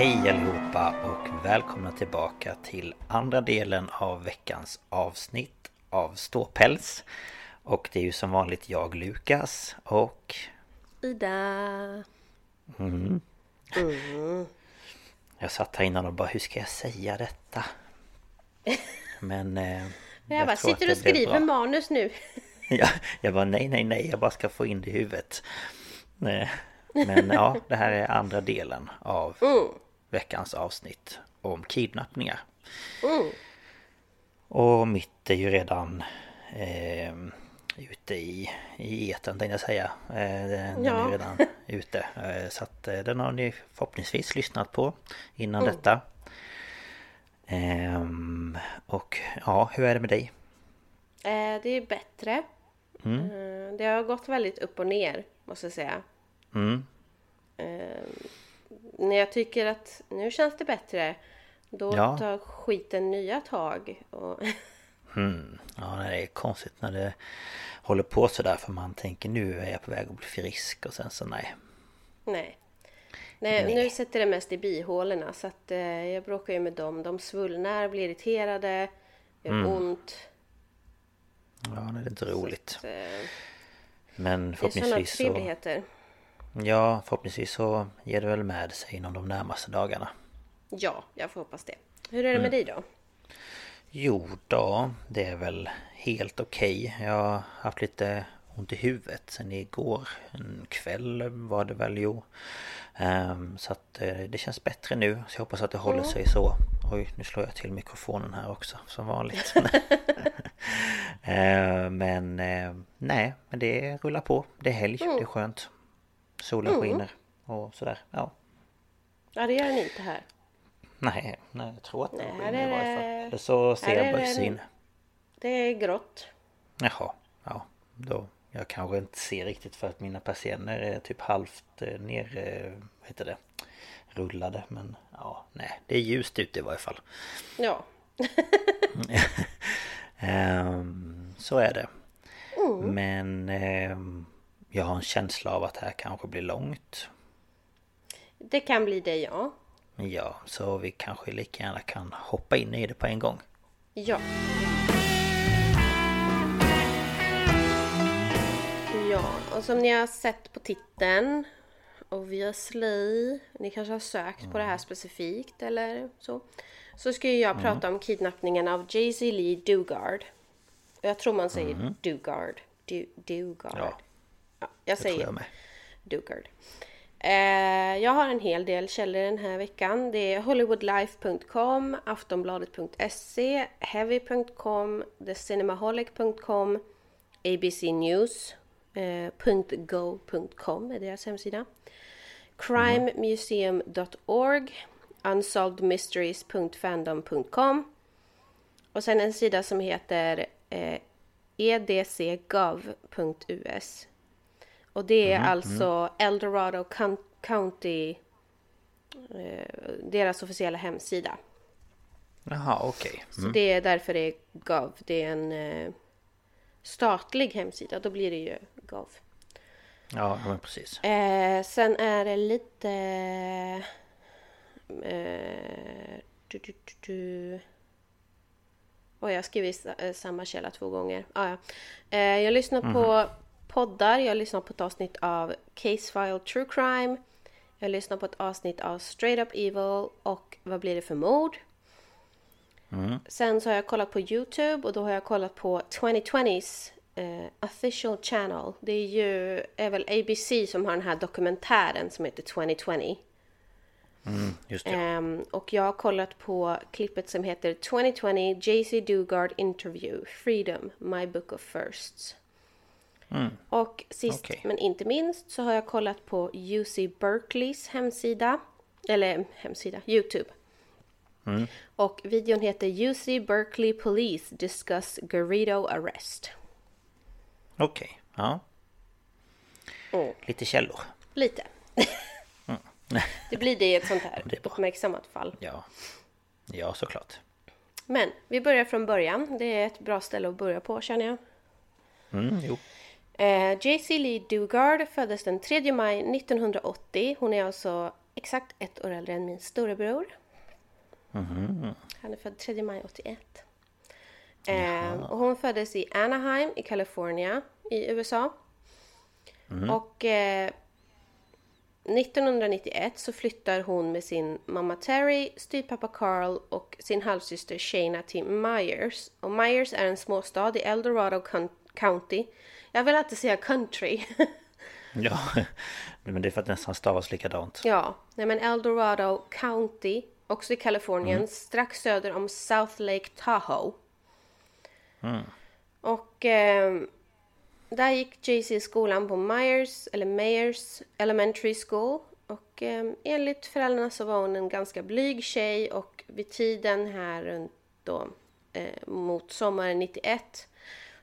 Hej allihopa och välkomna tillbaka till andra delen av veckans avsnitt av Ståpäls. Och det är ju som vanligt jag Lukas och... Ida. Mm. Mm. Jag satt här innan och bara, hur ska jag säga detta? Men... Eh, jag, jag bara, sitter du och skriver manus nu? ja, jag bara, nej, nej, nej, jag bara ska få in det i huvudet. Men ja, det här är andra delen av mm. Veckans avsnitt om kidnappningar. Mm. Och mitt är ju redan eh, ute i, i eten tänkte jag säga. Eh, den ja. är redan ute. Eh, så att eh, den har ni förhoppningsvis lyssnat på innan mm. detta. Ehm, och ja, hur är det med dig? Eh, det är bättre. Mm. Eh, det har gått väldigt upp och ner måste jag säga. Mm. När jag tycker att nu känns det bättre då ja. tar skiten nya tag. Och... Mm. Ja, det är konstigt när det håller på sådär för man tänker nu är jag på väg att bli frisk och sen så nej. Nej. Nej, nej. nu sätter det mest i bihålorna så att eh, jag bråkar ju med dem. De svullnar, blir irriterade, gör mm. ont. Ja, det är inte roligt. Att, eh, Men förhoppningsvis så... Det Ja, förhoppningsvis så ger det väl med sig inom de närmaste dagarna. Ja, jag får hoppas det. Hur är det med mm. dig då? Jo då, det är väl helt okej. Okay. Jag har haft lite ont i huvudet sen igår en kväll var det väl jo. Um, så att uh, det känns bättre nu. Så jag hoppas att det håller mm. sig så. Oj, nu slår jag till mikrofonen här också som vanligt. uh, men uh, nej, men det rullar på. Det är helg, mm. det är skönt. Solen mm. skiner och sådär, ja. Ja, det gör den inte här. Nej, nej jag tror att den skiner i varje fall. Eller så ser jag bara syn. Det är grått. Jaha, ja. Då jag kanske inte ser riktigt för att mina persienner är typ halvt eh, ner, eh, vad heter det, rullade. Men ja, nej, det är ljust ute i varje fall. Ja. um, så är det. Mm. Men um, jag har en känsla av att det här kanske blir långt. Det kan bli det, ja. Ja, så vi kanske lika gärna kan hoppa in i det på en gång. Ja. Ja, och som ni har sett på titeln Obviously Ni kanske har sökt mm. på det här specifikt eller så Så ska ju jag mm. prata om kidnappningen av Jay-Z Lee Dugard Jag tror man säger mm. Dugard du, Dugard ja. Ja jag säger jag Dugard eh, Jag har en hel del källor den här veckan. Det är Hollywoodlife.com Aftonbladet.se Heavy.com TheCinemaholic.com ABC News Eh, är deras hemsida. Crimemuseum.org Unsolvedmysteries.fandom.com Och sen en sida som heter eh, edcgov.us Och det är mm, alltså mm. Eldorado County eh, deras officiella hemsida. Jaha, okej. Okay. Mm. Så det är därför det är gov. Det är en eh, statlig hemsida. Då blir det ju gav. Ja, men precis. Eh, sen är det lite... Eh, du, du, du. Oh, jag har skrivit eh, samma källa två gånger. Ah, ja. eh, jag lyssnar mm -hmm. på mhm. Poddar. Jag lyssnar på ett avsnitt av Case File True Crime. Jag lyssnar på ett avsnitt av Straight Up Evil och Vad blir det för mord? Mm. Sen så har jag kollat på Youtube och då har jag kollat på 2020s uh, official channel. Det är ju är väl ABC som har den här dokumentären som heter 2020. Mm, just det. Um, och jag har kollat på klippet som heter 2020 JC Dugard Interview Freedom My Book of Firsts. Mm. Och sist okay. men inte minst så har jag kollat på UC Berkeleys hemsida. Eller hemsida, Youtube. Mm. Och videon heter UC Berkeley Police Discuss Garrido Arrest. Okej, okay. ja. Mm. Lite källor. Lite. mm. det blir det i ett sånt här uppmärksammat fall. Ja. Ja, såklart. Men vi börjar från början. Det är ett bra ställe att börja på känner jag. Mm, jo. Eh, JC Lee Dugard föddes den 3 maj 1980. Hon är alltså exakt ett år äldre än min storebror. Mm. Han är född 3 maj 81. Eh, och hon föddes i Anaheim i Kalifornien i USA. Mm. Och eh, 1991 så flyttar hon med sin mamma Terry, styvpappa Carl och sin halvsyster Shana till Myers. Och Myers är en småstad i Eldorado County. Jag vill alltid säga country. ja, men det är för att det nästan stavas likadant. Ja, nej men Eldorado County, också i Kalifornien, mm. strax söder om South Lake Tahoe. Mm. Och eh, där gick JC i skolan på Myers, eller Mayers Elementary School. Och eh, enligt föräldrarna så var hon en ganska blyg tjej och vid tiden här runt då eh, mot sommaren 91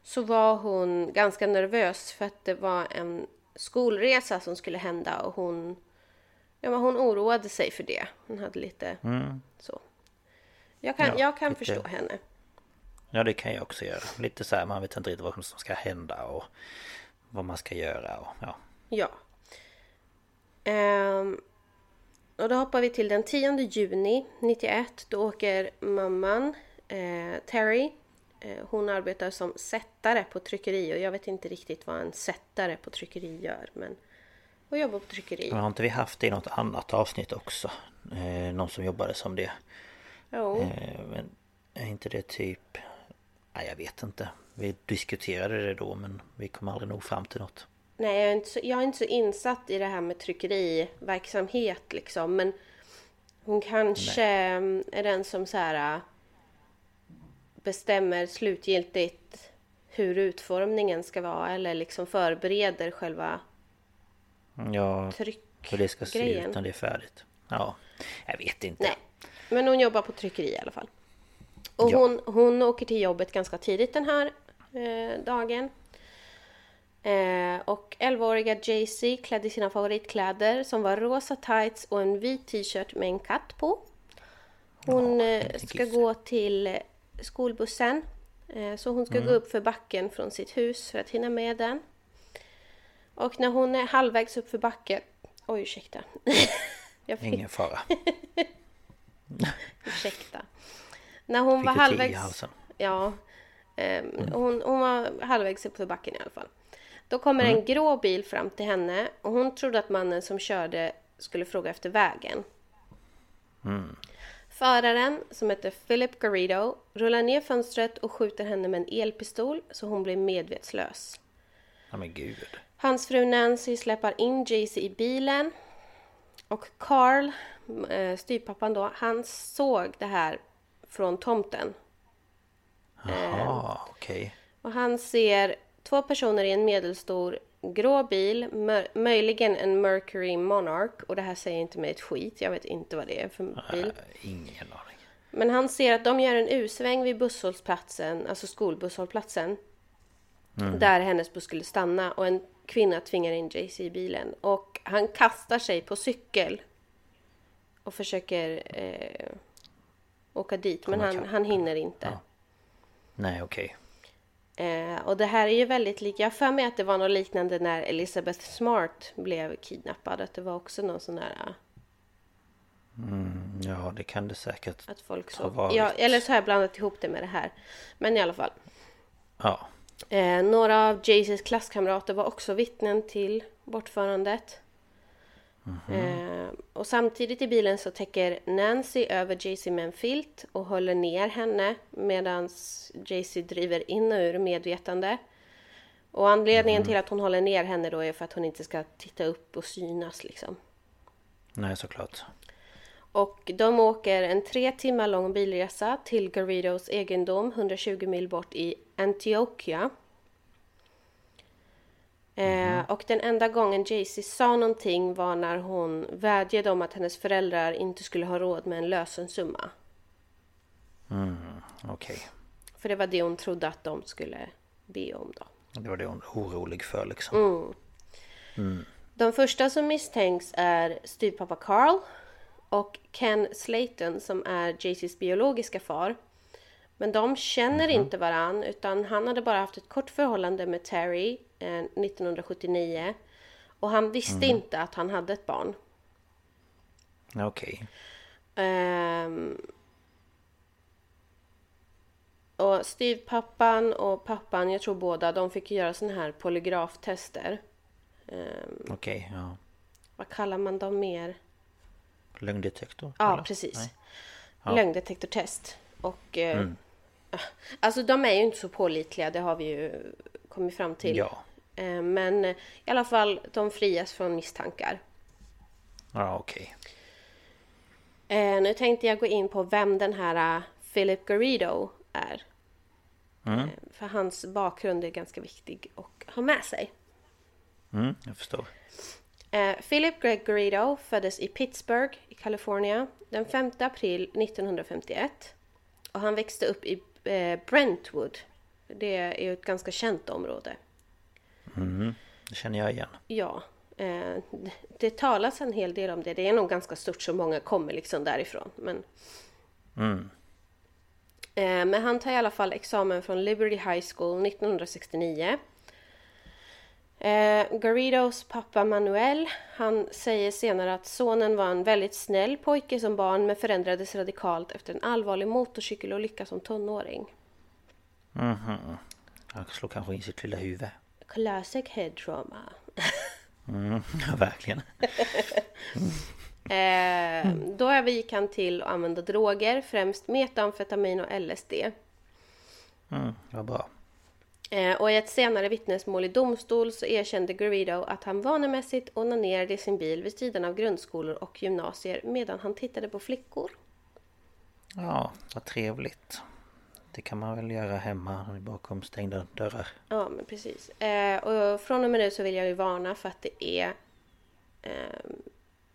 så var hon ganska nervös för att det var en skolresa som skulle hända och hon, ja, men hon oroade sig för det. Hon hade lite mm. så. Jag kan, ja, jag kan lite... förstå henne. Ja det kan jag också göra. Lite så här, man vet inte riktigt vad som ska hända och vad man ska göra och ja. Ja. Um, och då hoppar vi till den 10 juni 91. Då åker mamman eh, Terry. Eh, hon arbetar som sättare på tryckeri och jag vet inte riktigt vad en sättare på tryckeri gör. Men hon jobbar på tryckeri. Men har inte vi haft det i något annat avsnitt också? Eh, någon som jobbade som det. Jo. Eh, men är inte det typ Nej, jag vet inte. Vi diskuterade det då men vi kom aldrig nog fram till något. Nej, jag är inte så, jag är inte så insatt i det här med tryckeriverksamhet liksom. Men hon kanske Nej. är den som så här bestämmer slutgiltigt hur utformningen ska vara eller liksom förbereder själva Ja, hur det ska se ut när det är färdigt. Ja, jag vet inte. Nej, men hon jobbar på tryckeri i alla fall. Och ja. hon, hon åker till jobbet ganska tidigt den här eh, dagen. Eh, och 11-åriga Jaycee klädde sina favoritkläder som var rosa tights och en vit t-shirt med en katt på. Hon ja, eh, ska gå till skolbussen. Eh, så hon ska mm. gå upp för backen från sitt hus för att hinna med den. Och när hon är halvvägs upp för backen... Oj, ursäkta. fick... Ingen fara. ursäkta. När hon Fick var halvvägs... Ja. Eh, mm. hon, hon var halvvägs upp för backen i alla fall. Då kommer mm. en grå bil fram till henne och hon trodde att mannen som körde skulle fråga efter vägen. Mm. Föraren, som heter Philip Garrido, rullar ner fönstret och skjuter henne med en elpistol så hon blir medvetslös. Ja men gud. Hans fru Nancy släpar in Jaycee i bilen. Och Carl, eh, styrpappan då, han såg det här från tomten. Jaha, eh, okej. Okay. Och han ser två personer i en medelstor grå bil, möjligen en Mercury Monarch. Och det här säger inte mig ett skit, jag vet inte vad det är för bil. Äh, ingen aning. Men han ser att de gör en U-sväng vid busshållplatsen, alltså skolbusshållplatsen. Mm. Där hennes buss skulle stanna och en kvinna tvingar in JC i bilen. Och han kastar sig på cykel. Och försöker eh, åka dit. Men han, han hinner inte. Ja. Nej, okej. Okay. Eh, och det här är ju väldigt likt. Jag för mig att det var något liknande när Elizabeth Smart blev kidnappad. Att det var också någon sån där... Eh, mm, ja, det kan det säkert att folk så, ha varit. Ja, eller så har jag blandat ihop det med det här. Men i alla fall. Ja. Eh, några av Jaceys klasskamrater var också vittnen till bortförandet. Mm-hmm. Eh, och samtidigt i bilen så täcker Nancy över Jaycee med en filt och håller ner henne medan Jaycee driver in och ur medvetande. Och anledningen mm. till att hon håller ner henne då är för att hon inte ska titta upp och synas liksom. Nej, såklart. Och de åker en tre timmar lång bilresa till Garridos egendom 120 mil bort i Antioquia. Mm. och den enda gången Jaycee sa någonting var när hon vädjade om att hennes föräldrar inte skulle ha råd med en lösensumma. Mm, okej. Okay. För det var det hon trodde att de skulle be om då. Det var det hon var orolig för liksom. Mm. Mm. De första som misstänks är styvpappa Carl och Ken Slayton som är Jaycees biologiska far. Men de känner mm. inte varann utan han hade bara haft ett kort förhållande med Terry eh, 1979. Och han visste mm. inte att han hade ett barn. Okej. Ehm, och styvpappan och pappan, jag tror båda, de fick göra såna här polygraftester. Ehm, Okej, ja. vad kallar man dem mer? Lögndetektor? Ja, eller? precis. Ja. Lögndetektortest. Och eh, Mm. alltså de är ju inte så pålitliga, det har vi ju kommit fram till. Ja. Eh, men i alla fall, de frias från misstankar. Ja, okej. Eh, nu tänkte jag gå in på vem den här eh, Philip Garrido är. Mm. För hans bakgrund är ganska viktig att ha med sig. Mm, jag förstår. Philip Greg Garrido föddes i Pittsburgh i Kalifornien den 5 april 1951. Och han växte upp i Brentwood. Det är ju ett ganska känt område. Mm, det känner jag igen. Ja, eh, det- talas en hel del om det. Det är nog ganska stort så många kommer liksom därifrån. Men, Mm. eh, men han tar i alla fall examen från Liberty High School 1969. Eh, Garridos pappa Manuel, han säger senare att sonen var en väldigt snäll pojke som barn men förändrades radikalt efter en allvarlig motorcykelolycka som tonåring. Mhm. Han slår kanske in sitt lilla huvud. Classic head trauma. Mm, ja, verkligen. Eh, då övergick han till att använda droger, främst metamfetamin och LSD. Mm, vad bra. Eh, och i ett senare vittnesmål i domstol så erkände Garrido att han vanemässigt onanerade i sin bil vid sidan av grundskolor och gymnasier medan han tittade på flickor. Ja, vad trevligt. Det kan man väl göra hemma bakom stängda dörrar. Ja, men precis. Eh, och från och med nu så vill jag ju varna för att det är eh,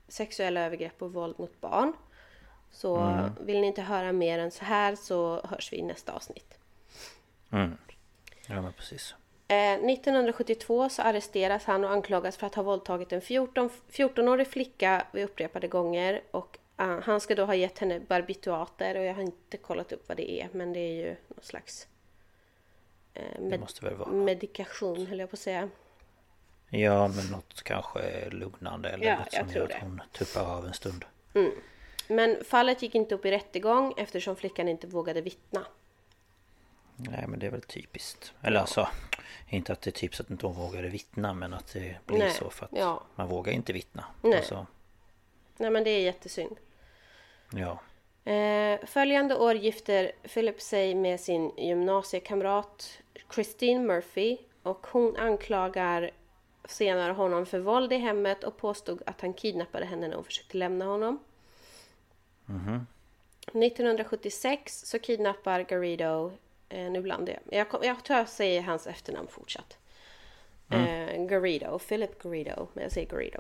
sexuella övergrepp och våld mot barn. Så vill ni inte höra mer än så här så hörs vi i nästa avsnitt. Mm. Ja, men precis. Eh, 1972 så arresteras han och anklagas för att ha våldtagit en 14 14-årig flicka vid upprepade gånger. Och eh, han ska då ha gett henne barbituater och jag har inte kollat upp vad det är men det är ju någon slags Det med- måste väl vara. medikation höll jag på att säga. Ja, men något kanske lugnande eller Ja, något som gör att hon tuppar av en stund. Men fallet gick inte upp i rättegång eftersom flickan inte vågade vittna. Nej, men det är väl typiskt. Eller alltså, inte att det är typiskt att inte hon vågade vittna, men att det blir Nej, så för att ja. man vågar inte vittna. Nej. Alltså, Nej men det är jättesynd. ja. Eh, följande år gifter Philip sig med sin gymnasiekamrat Christine Murphy och hon anklagar senare honom för våld i hemmet och påstod att han kidnappade henne när hon försökte lämna honom. 1976 så kidnappar Garrido, eh, nu blandar jag, jag, kom- jag tror jag säger hans efternamn fortsatt. Eh, Garrido, Philip Garrido, men jag säger Garrido.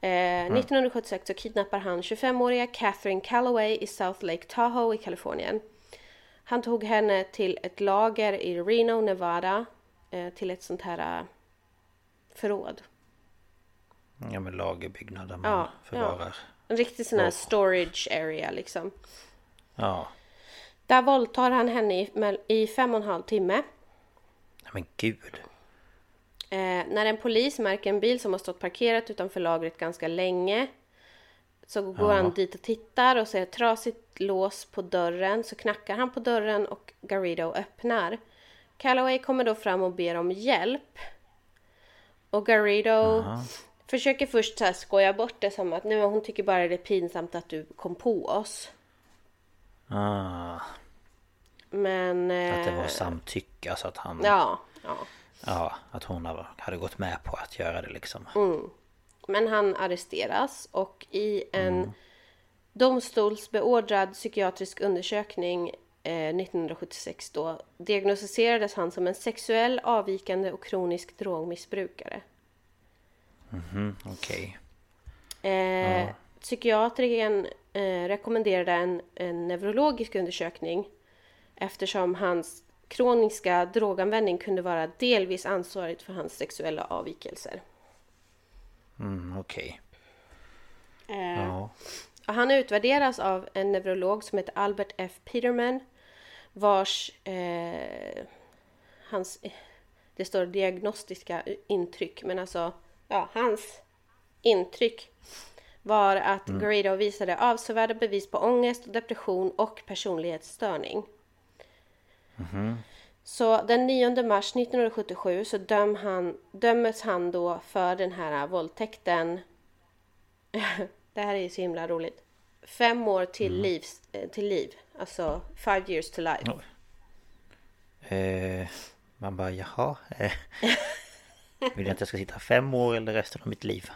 Eh, 1976 så kidnappar han 25-åriga Catherine Calloway i South Lake Tahoe i Kalifornien. Han tog henne till ett lager i Reno, Nevada, eh, till ett sånt här eh, förråd. Ja, men lagerbyggnad där man Ja, förvarar. En riktig sån här Ja. storage area liksom. Ja. Där våldtar han henne i, i fem och en halv timme. Men gud. Eh, när en polis märker en bil som har stått parkerat utanför lagret ganska länge så går Ja. han dit och tittar och ser ett trasigt lås på dörren. Så knackar han på dörren och Garrido öppnar. Calloway kommer då fram och ber om hjälp. Och Garrido Aha. försöker först så här skoja bort det som att nu hon tycker bara det är pinsamt att du kom på oss. Ah, Men... att det var eh, samtycke, alltså att han... Ja, ja. Ja, att hon hade- gått med på att göra det liksom. Mm. Men han arresteras och i en domstolsbeordrad psykiatrisk undersökning eh, 1976 då diagnostiserades han som en sexuell avvikande och kronisk drogmissbrukare. Mhm, okej. Eh, Psykiatrikern eh, rekommenderade en, en neurologisk undersökning eftersom hans kroniska droganvändning kunde vara delvis ansvarigt för hans sexuella avvikelser. Mm, okej. Eh, Ja. Han utvärderas av en neurolog som heter Albert F. Peterman vars eh, hans, det står diagnostiska intryck men alltså ja, hans intryck var att Garrido visade avsevärda bevis på ångest, depression och personlighetsstörning. Så den 9 mars 1977 så döm han, dömes han då för den här våldtäkten. det här är ju så himla roligt. Fem år till, livs, eh, till liv. Alltså five years to life. Eh, man bara jaha. Eh, vill jag att jag ska sitta fem år eller resten av mitt liv?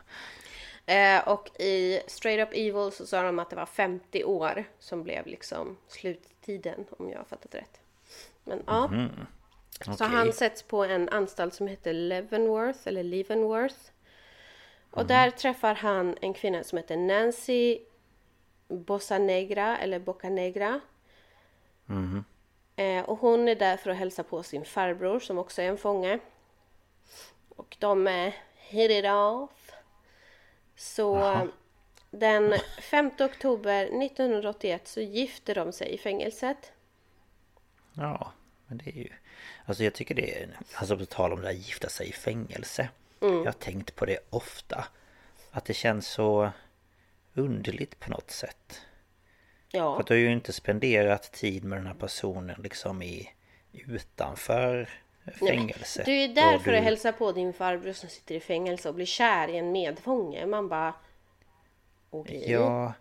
Eh, och i Straight Up Evil så sa de att det var 50 år som blev liksom sluttiden om jag har fattat rätt. Men ja. Så Okej. han sätts på en anstalt som heter Leavenworth eller Leavenworth. Och där träffar han en kvinna som heter Nancy Bossanegra eller Boccanegra. Eh, och hon är där för att hälsa på sin farbror som också är en fånge. Och de eh, hit it off. Så Jaha. den 5 oktober 1981 så gifter de sig i fängelset. Ja, men det är ju... Alltså jag tycker det är... Alltså på tal om det där gifta sig i fängelse. Mm. Jag har tänkt på det ofta. Att det känns så underligt på något sätt. För Ja, att du har ju inte spenderat tid med den här personen liksom i... Utanför fängelset. du är där för du- att hälsa på din farbror som sitter i fängelse och blir kär i en medfånge. Man bara... Okej. Ja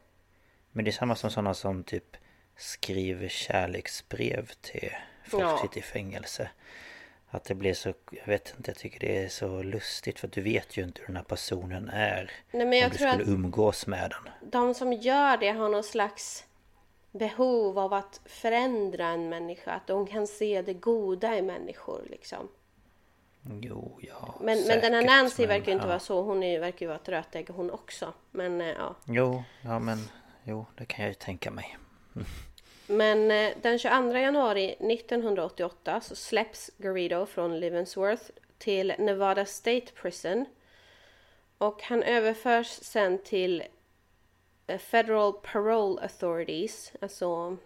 Men det är samma som sådana som typ Skriver kärleksbrev till folk Ja. sitter i fängelse Att det blir så, jag vet inte, jag tycker det är så lustigt för du vet ju inte hur den här personen är Nej, men jag Om du tror skulle att- umgås med den de som gör det har någon slags behov av att förändra en människa. Att de kan se det goda i människor liksom. Jo, ja Men, men den här säkert, Nancy men, verkar ju inte ja. vara så. Hon är, verkar ju vara ett rötägg hon också. Men eh, ja. Jo, ja men Jo, det kan jag ju tänka mig Men eh, den 22 januari 1988 så släpps Garrido från Leavenworth till Nevada State Prison. Och han överförs sen till eh, Federal Parole Authorities. Alltså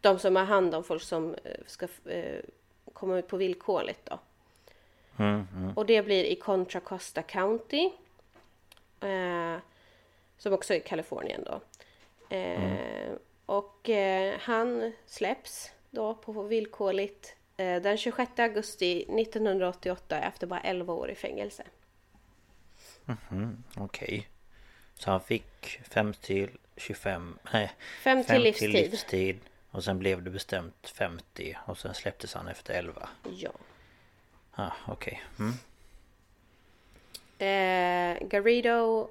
de som har hand om folk som eh, ska komma ut på villkorligt då. mm, mm. Och det blir i Contra Costa County. Eh, som också är Kalifornien då. Eh, Och eh, han släpps då på villkorligt eh, den 26 augusti 1988 efter bara 11 år i fängelse. Mm, Okej Så han fick 5 till 25 Nej Fem till fem livstid. till livstid Och sen blev det bestämt 50 Och sen släpptes han efter 11 Ja. Ah, okej mm. Eh, Garrido,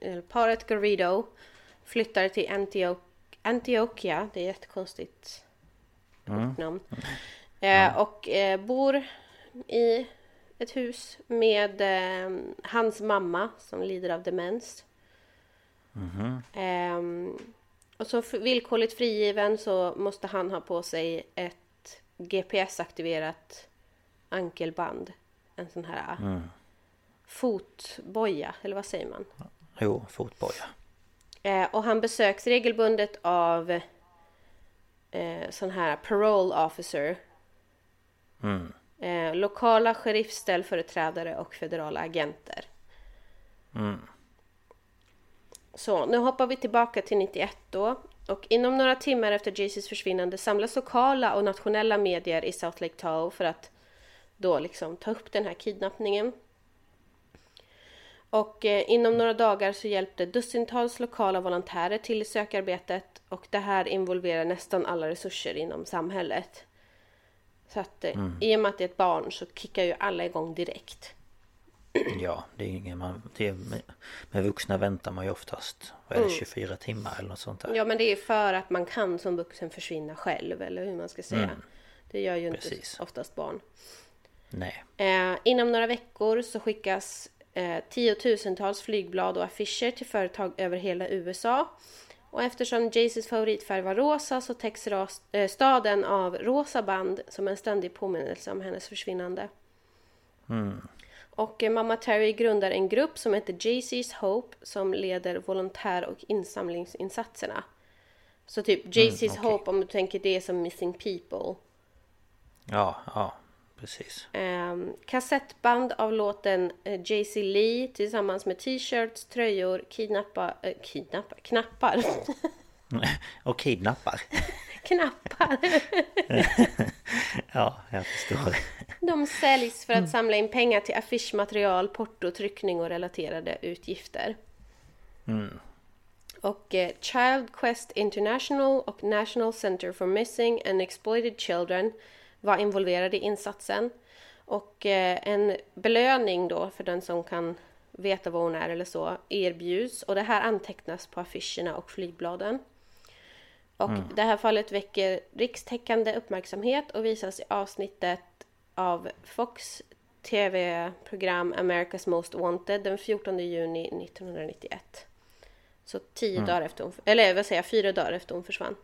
eller paret Garrido flyttar till Antio- Antioquia. Det är jättekonstigt namn. Eh, och eh, bor i ett hus med eh, hans mamma som lider av demens. Ehm, och så f- villkorligt frigiven så måste han ha på sig ett GPS-aktiverat ankelband. En sån här fotboja, eller vad säger man? Jo, fotboja Eh, och han besöks regelbundet av eh, sån här parole officer. mm. Eh, lokala sheriffställföreträdare och federala agenter. Mm. Så nu hoppar vi tillbaka till 91 då. Och inom några timmar efter Jaycees försvinnande samlas lokala och nationella medier i South Lake Tahoe för att då liksom ta upp den här kidnappningen. Och eh, inom några dagar så hjälpte dussintals lokala volontärer till i sökarbetet och det här involverar nästan alla resurser inom samhället. Så att eh, i och med att det är ett barn så kickar ju alla igång direkt. Ja, det är ingen man... Det är, med, med vuxna väntar man ju oftast Vad är det, 24 timmar eller något sånt där Ja men det är för att man kan som vuxen försvinna själv eller hur man ska säga. Det gör ju Precis. inte oftast barn. Nej Eh, inom några veckor så skickas eh, tiotusentals flygblad och affischer till företag över hela USA. Och eftersom Jaycees favoritfärg var rosa så täcks ras, eh, staden av rosa band som en ständig påminnelse om hennes försvinnande. Och eh, mamma Terry grundar en grupp som heter Jaycees Hope som leder volontär och insamlingsinsatserna. Så typ Jaycees okej. Hope om du tänker det som Missing People. Ja, ja precis. Um, kassettband av låten uh, Jay-Z Lee tillsammans med t-shirts, tröjor, kidnappa, uh, kidnappa, knappar. Och kidnappar. knappar. ja, jag förstår. De säljs för att samla in pengar till affischmaterial, porto, tryckning och relaterade utgifter. Mm. Och eh, Child Quest International och National Center for Missing and Exploited Children var involverade i insatsen. Och eh, en belöning då för den som kan veta vad hon är eller så erbjuds och det här antecknas på affischerna och flygbladen. Och mm. det här fallet väcker rikstäckande uppmärksamhet och visas i avsnittet av Fox TV-program America's Most Wanted den 14 juni 1991. Så tio mm. dagar efter hon, eller vad säger jag, fyra dagar efter hon försvann.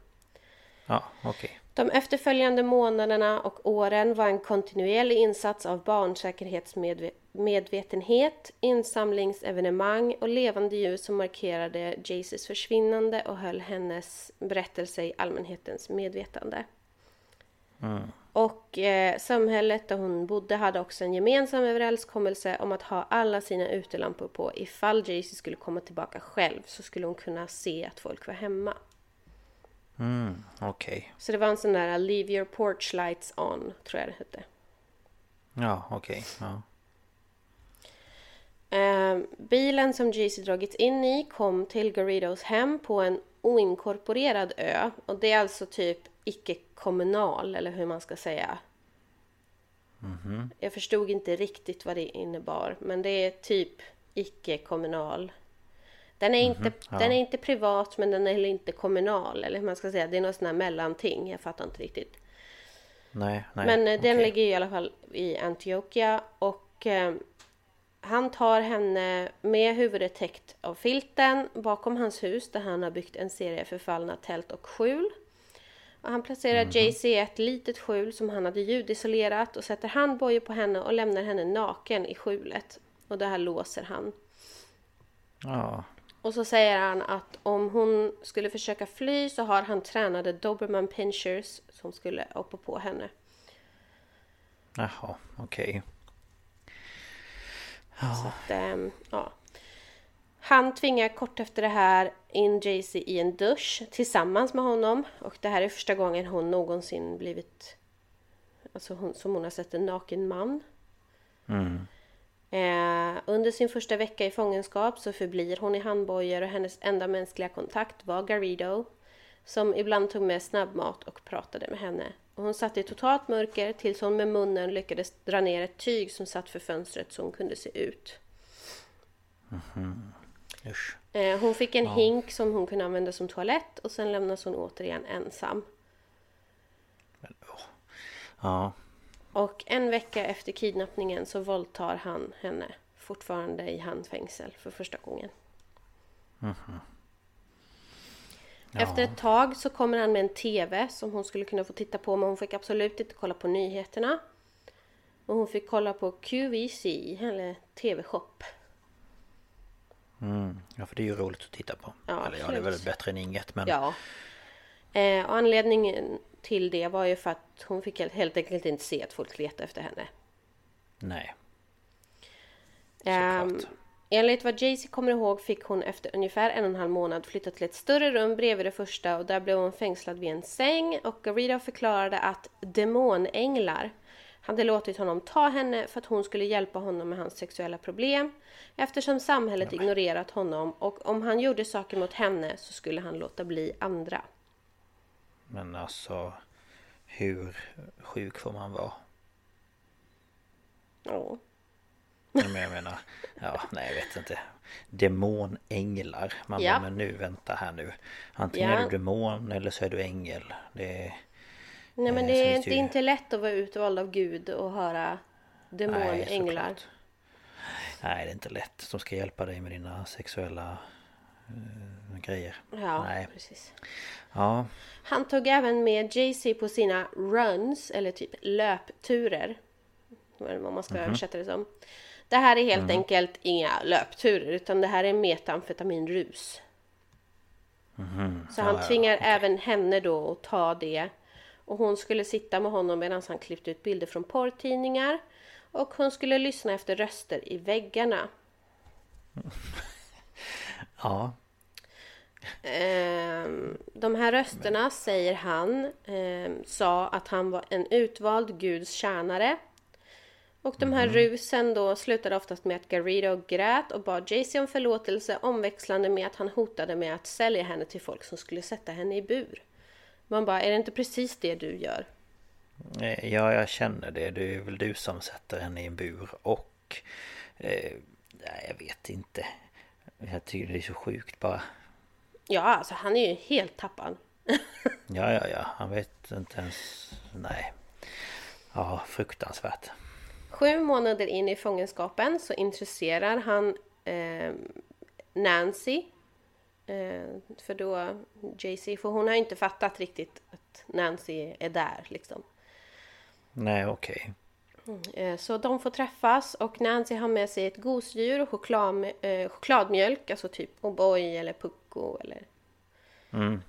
Ja, okej. Okay. De efterföljande månaderna och åren var en kontinuerlig insats av barnsäkerhetsmedvetenhet, insamlingsevenemang och levande ljus som markerade Jaycees försvinnande och höll hennes berättelse i allmänhetens medvetande. Mm. Och eh, samhället där hon bodde hade också en gemensam överenskommelse om att ha alla sina utelampor på. Ifall Jaycee skulle komma tillbaka själv så skulle hon kunna se att folk var hemma. Mm, okej. Okay. Så det var en sån där Leave your porch lights on, tror jag det hette. Ja, okej. Okay. Ja. Eh, bilen som Jaycee dragits in i kom till Garridos hem på en oinkorporerad ö. Och det är alltså typ icke-kommunal, eller hur man ska säga. Mm -hmm. Jag förstod inte riktigt vad det innebar, men det är typ icke-kommunal. Den är, -hmm. inte, ja. den är inte privat, men den är heller inte kommunal, eller hur man ska säga. Det är något sånt här mellanting, jag fattar inte riktigt. Nej, nej. Men okay. den ligger i alla fall i Antioquia och eh, han tar henne med huvudet täckt av filten bakom hans hus där han har byggt en serie förfallna tält och skjul. Och han placerar mm. Jaycee i ett litet skjul som han hade ljudisolerat och sätter handbojor på henne och lämnar henne naken i skjulet. Och det här låser han. Ja. Och så säger han att om hon skulle försöka fly så har han tränade Doberman pinchers som skulle hoppa på henne. Jaha, okej. Okay. Ja. Så att, ähm, ja. Han tvingar kort efter det här in Jaycee i en dusch tillsammans med honom. Och det här är första gången hon någonsin blivit... Alltså hon, som hon har sett en naken man. Mm. Eh, under sin första vecka i fångenskap så förblir hon i handbojor och hennes enda mänskliga kontakt var Garrido. Som ibland tog med snabbmat och pratade med henne. Och hon satt i totalt mörker tills hon med munnen lyckades dra ner ett tyg som satt för fönstret så hon kunde se ut. Mm -hmm. Eh, hon fick en ja. hink som hon kunde använda som toalett och sen lämnas hon återigen ensam. Men, oh. Ja. Och en vecka efter kidnappningen så våldtar han henne fortfarande i handfängsel för första gången. Mm -hmm. ja. Efter ett tag så kommer han med en TV som hon skulle kunna få titta på men hon fick absolut inte kolla på nyheterna. Och hon fick kolla på QVC, eller TV-shop. Mm. Ja, för det är ju roligt att titta på. Ja, Eller ja, det är väl bättre än inget. Men... Ja. Eh, anledningen till det var ju för att hon fick helt enkelt inte se att folk letade efter henne. Nej. Um, enligt vad Jaycee kommer ihåg fick hon efter ungefär en och en halv månad flytta till ett större rum bredvid det första och där blev hon fängslad vid en säng och Garida förklarade att demonänglar hade låtit honom ta henne för att hon skulle hjälpa honom med hans sexuella problem eftersom samhället ja. ignorerat honom och om han gjorde saker mot henne så skulle han låta bli andra. Men alltså hur sjuk får man vara? Ja. Men jag menar, ja nej jag vet inte Demonänglar Man ja. bara, men nu vänta här nu Antingen ja. är du demon eller så är du ängel Det Nej men eh, det är, är inte lätt att vara utvald av Gud och höra demonänglar. Nej, Nej, det är inte lätt. Som ska hjälpa dig med dina sexuella grejer. Ja, Nej. precis. Ja. Han tog även med Jay-Z på sina runs, eller typ löpturer. Vad man ska mm -hmm. översätta det som. Det här är helt mm. enkelt inga löpturer, utan det här är metamfetaminrus. Mm -hmm. Så han ja, tvingar ja, okay. även henne då att ta det Och hon skulle sitta med honom medan han klippte ut bilder från porrtidningar. Och hon skulle lyssna efter röster i väggarna. ja. Ehm, de här rösterna, säger han, ehm, sa att han var en utvald guds tjänare. Och de här mm. rusen då slutade oftast med att Garrido grät och bad Jaycee om förlåtelse omväxlande med att han hotade med att sälja henne till folk som skulle sätta henne i bur. Man bara, är det inte precis det du gör? Eh, ja, jag känner det. Det är väl du som sätter henne i en bur och... Eh, jag vet inte. Jag tycker det är så sjukt bara. Ja, alltså han är ju helt tappad. ja, ja, ja. Han vet inte ens... Nej. Ja, fruktansvärt. Sju månader in i fångenskapen så intresserar han eh, Nancy. Eh, för då Jay-Z, för hon har inte fattat riktigt att Nancy är där liksom. Nej, okej. Okay. Eh, så de får träffas och Nancy har med sig ett gosedjur och choklad, eh, chokladmjölk, alltså typ O'boy eller Pucko eller mm.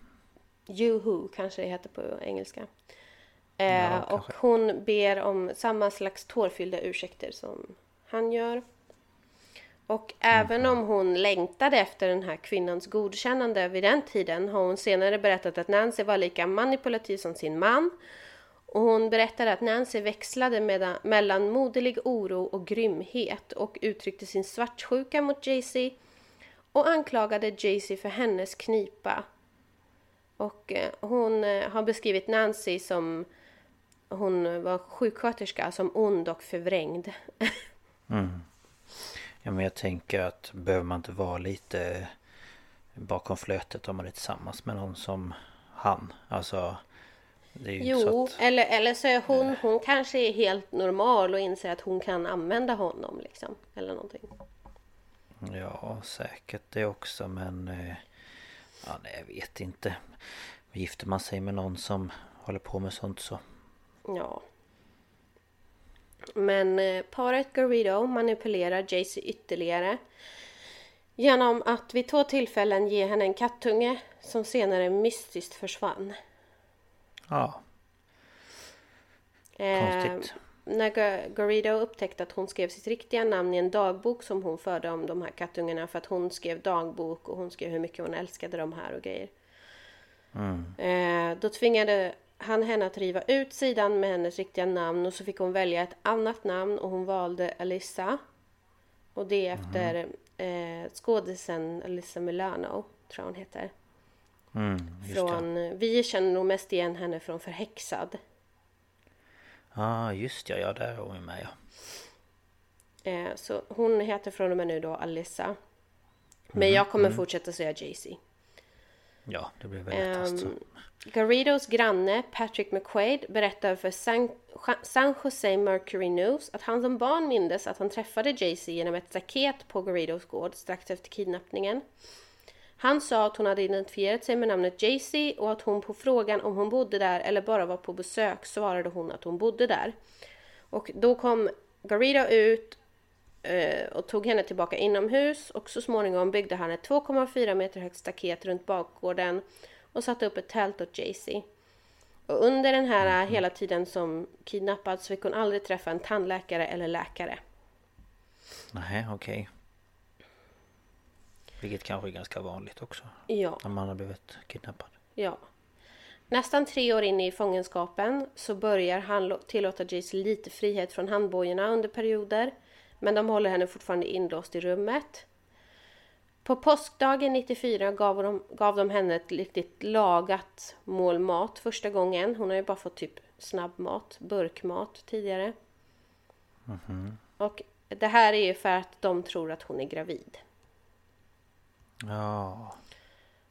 Yoo-hoo kanske det heter på engelska. Eh, ja, och hon ber om samma slags tårfyllda ursäkter som han gör. Och även om hon längtade efter den här kvinnans godkännande vid den tiden har hon senare berättat att Nancy var lika manipulativ som sin man. Och hon berättade att Nancy växlade med, mellan moderlig oro och grymhet och uttryckte sin svartsjuka mot Jay-Z och anklagade Jay-Z för hennes knipa. Och eh, hon eh, har beskrivit Nancy som hon var sjuksköterska som ond och förvrängd. mm. Ja men jag tänker att behöver man inte vara lite bakom flötet om man är tillsammans med någon som han. Alltså jo, att... eller, eller så är hon, hon kanske är helt normal och inser att hon kan använda honom liksom. Eller någonting. Ja, säkert det också men... Eh, ja, nej, jag vet inte. Gifter man sig med någon som håller på med sånt så Ja. Men eh, paret Garrido manipulerar Jaycee ytterligare genom att vid två tillfällen ge henne en kattunge som senare mystiskt försvann. Ja. Konstigt. Eh, när Garrido upptäckte att hon skrev sitt riktiga namn i en dagbok som hon förde om de här kattungarna för att hon skrev dagbok och hon skrev hur mycket hon älskade de här och grejer. Mm. Eh, då tvingade han henne att riva ut sidan med hennes riktiga namn och så fick hon välja ett annat namn och hon valde Alyssa. Och det är efter mm. eh, skådisen Alyssa Milano, tror jag hon heter. Mm, från, vi känner nog mest igen henne från Förhäxad. Ja, ah, just ja, ja, där är hon med ja. Eh, så hon heter från och med nu då Alyssa. Men mm, jag kommer mm. fortsätta säga Jaycee. Ja, det blir väl lättast. Um, Garridos granne Patrick McQuaid berättar för San, San Jose Mercury News att han som barn mindes att han träffade Jaycee genom ett staket på Garridos gård strax efter kidnappningen. Han sa att hon hade identifierat sig med namnet Jaycee och att hon på frågan om hon bodde där eller bara var på besök svarade hon att hon bodde där. Och då kom Garrido ut eh, och tog henne tillbaka inomhus och så småningom byggde han ett 2,4 meter högt staket runt bakgården och satte upp ett tält åt Jaycee. Och under den här mm. hela tiden som kidnappad så fick hon aldrig träffa en tandläkare eller läkare. Nej, okej. Okay. Vilket kanske är ganska vanligt också. Ja. När man har blivit kidnappad. Ja. Nästan tre år in i fångenskapen så börjar han tillåta Jaycee lite frihet från handbojorna under perioder. Men de håller henne fortfarande inlåst i rummet. På påskdagen 94 gav de, gav de henne ett riktigt lagat mål mat första gången. Hon har ju bara fått typ snabbmat, burkmat tidigare. Mm -hmm. Och det här är ju för att de tror att hon är gravid. Ja.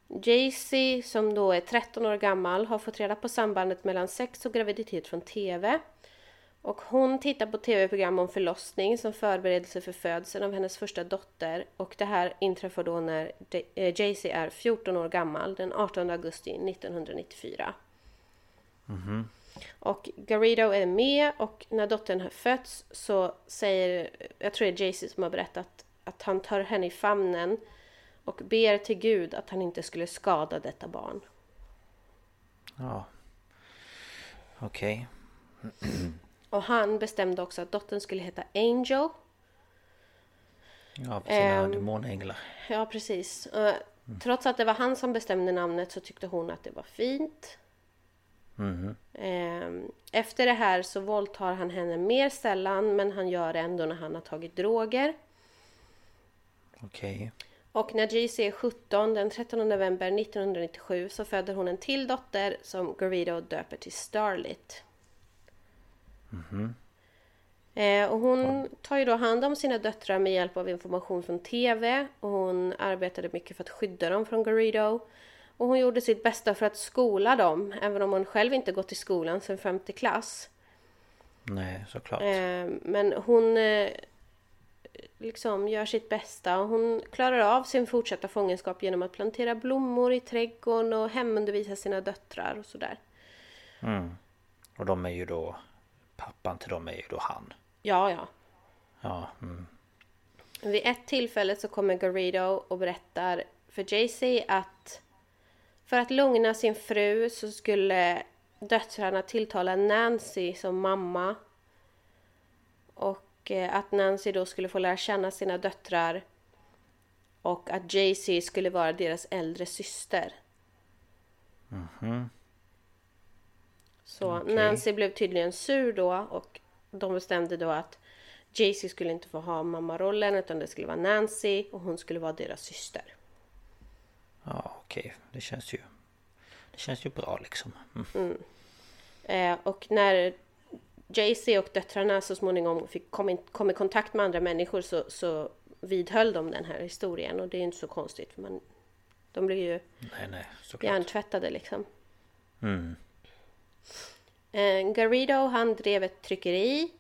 Jaycee som då är 13 år gammal har fått reda på sambandet mellan sex och graviditet från TV. Och hon tittar på tv-program om förlossning som förberedelse för födseln av hennes första dotter. Och det här inträffar då när eh, Jaycee är 14 år gammal, den 18 augusti 1994. Mm -hmm. Och Garrido är med och när dottern har fötts så säger, jag tror det är Jaycee som har berättat, att han tar henne i famnen och ber till Gud att han inte skulle skada detta barn. Ja. Okej. Och han bestämde också att dottern skulle heta Angel. Ja, sina Ehm. demonänglar. Ja, precis. Eh, Trots att det var han som bestämde namnet så tyckte hon att det var fint. Mhm. Ehm, Efter det här så våldtar han henne mer sällan men han gör det ändå när han har tagit droger. Okej. Och när JC är 17, den 13 november 1997, så föder hon en till dotter som Garrido döper till Starlit. Eh, och hon tar ju då hand om sina döttrar med hjälp av information från TV och hon arbetade mycket för att skydda dem från Garrido. Och hon gjorde sitt bästa för att skola dem, även om hon själv inte gått i skolan sedan femte klass. Nej, såklart. Eh, men hon eh, liksom gör sitt bästa och hon klarar av sin fortsatta fångenskap genom att plantera blommor i trädgården och hemundervisa sina döttrar och sådär. Mm. Och de är ju då... Pappan till dem är ju då han. Ja, ja. Ja, mm. Vid ett tillfälle så kommer Garrido och berättar för JC att för att lugna sin fru så skulle döttrarna tilltala Nancy som mamma. Och eh, att Nancy då skulle få lära känna sina döttrar. Och att JC skulle vara deras äldre syster. Så Okej. Nancy blev tydligen sur då och de bestämde då att JC skulle inte få ha mammarollen utan det skulle vara Nancy och hon skulle vara deras syster. ja okej. Det känns ju... Det känns ju bra liksom. Mm. Eh, och när JC och döttrarna så småningom fick, kom, in, kom i kontakt med andra människor så, så vidhöll de den här historien och det är inte så konstigt för man, de blir ju Nej, nej, såklart. hjärntvättade liksom. Mm. Eh, Garrido han drev ett tryckeri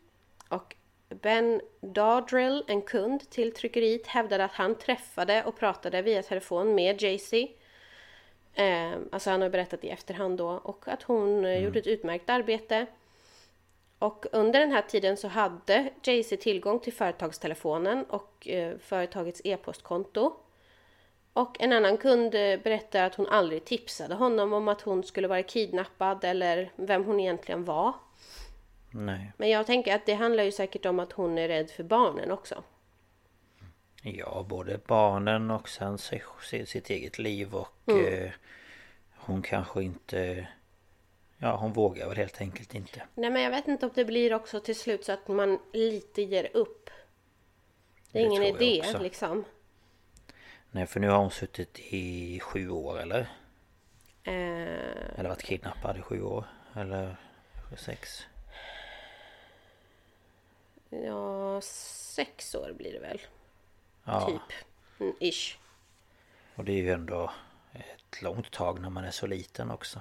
och Ben Dardrill, en kund till tryckeriet, hävdade att han träffade och pratade via telefon med JC. Eh, alltså han har berättat i efterhand då och att hon eh, gjorde ett utmärkt arbete. Och under den här tiden så hade JC tillgång till företagstelefonen och eh, företagets e-postkonto. Och en annan kund eh, berättar att hon aldrig tipsade honom om att hon skulle vara kidnappad eller vem hon egentligen var. Nej. Men jag tänker att det handlar ju säkert om att hon är rädd för barnen också. Ja, både barnen och sen sitt eget liv och eh, hon kanske inte... Ja, hon vågar väl helt enkelt inte. Nej men jag vet inte om det blir också till slut så att man lite ger upp. Det är Det ingen idé också. liksom. Nej, för nu har hon suttit i sju år eller? Eh, Eller varit kidnappad i sju år. Eller sex. ja, sex år blir det väl. Ja, Typ. Mm, ish. och det är ju ändå ett långt tag när man är så liten också.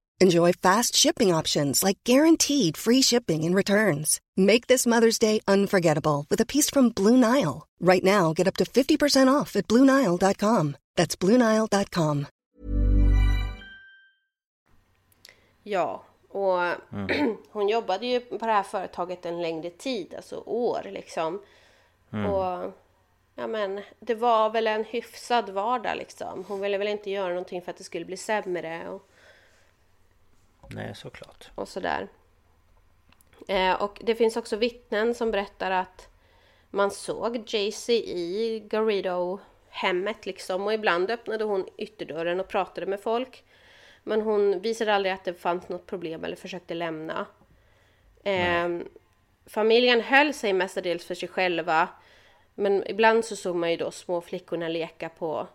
Enjoy fast shipping options like guaranteed free shipping and returns. Make this Mother's Day unforgettable with a piece from Blue Nile. Right now, get up to 50% off at BlueNile.com. That's BlueNile.com. Ja, och hon jobbade ju på det här företaget en längre tid, alltså år liksom. Och ja men det var väl en hyfsad vardag liksom. Hon ville väl inte göra någonting för att det skulle bli sämre och, Nej, såklart. och sådär. Eh, och det finns också vittnen som berättar att man såg Jaycee i Garrido-hemmet liksom och ibland öppnade hon ytterdörren och pratade med folk. Men hon visade aldrig att det fanns något problem eller försökte lämna. Eh, familjen höll sig mestadels för sig själva. Men ibland så såg man ju då små flickorna leka på,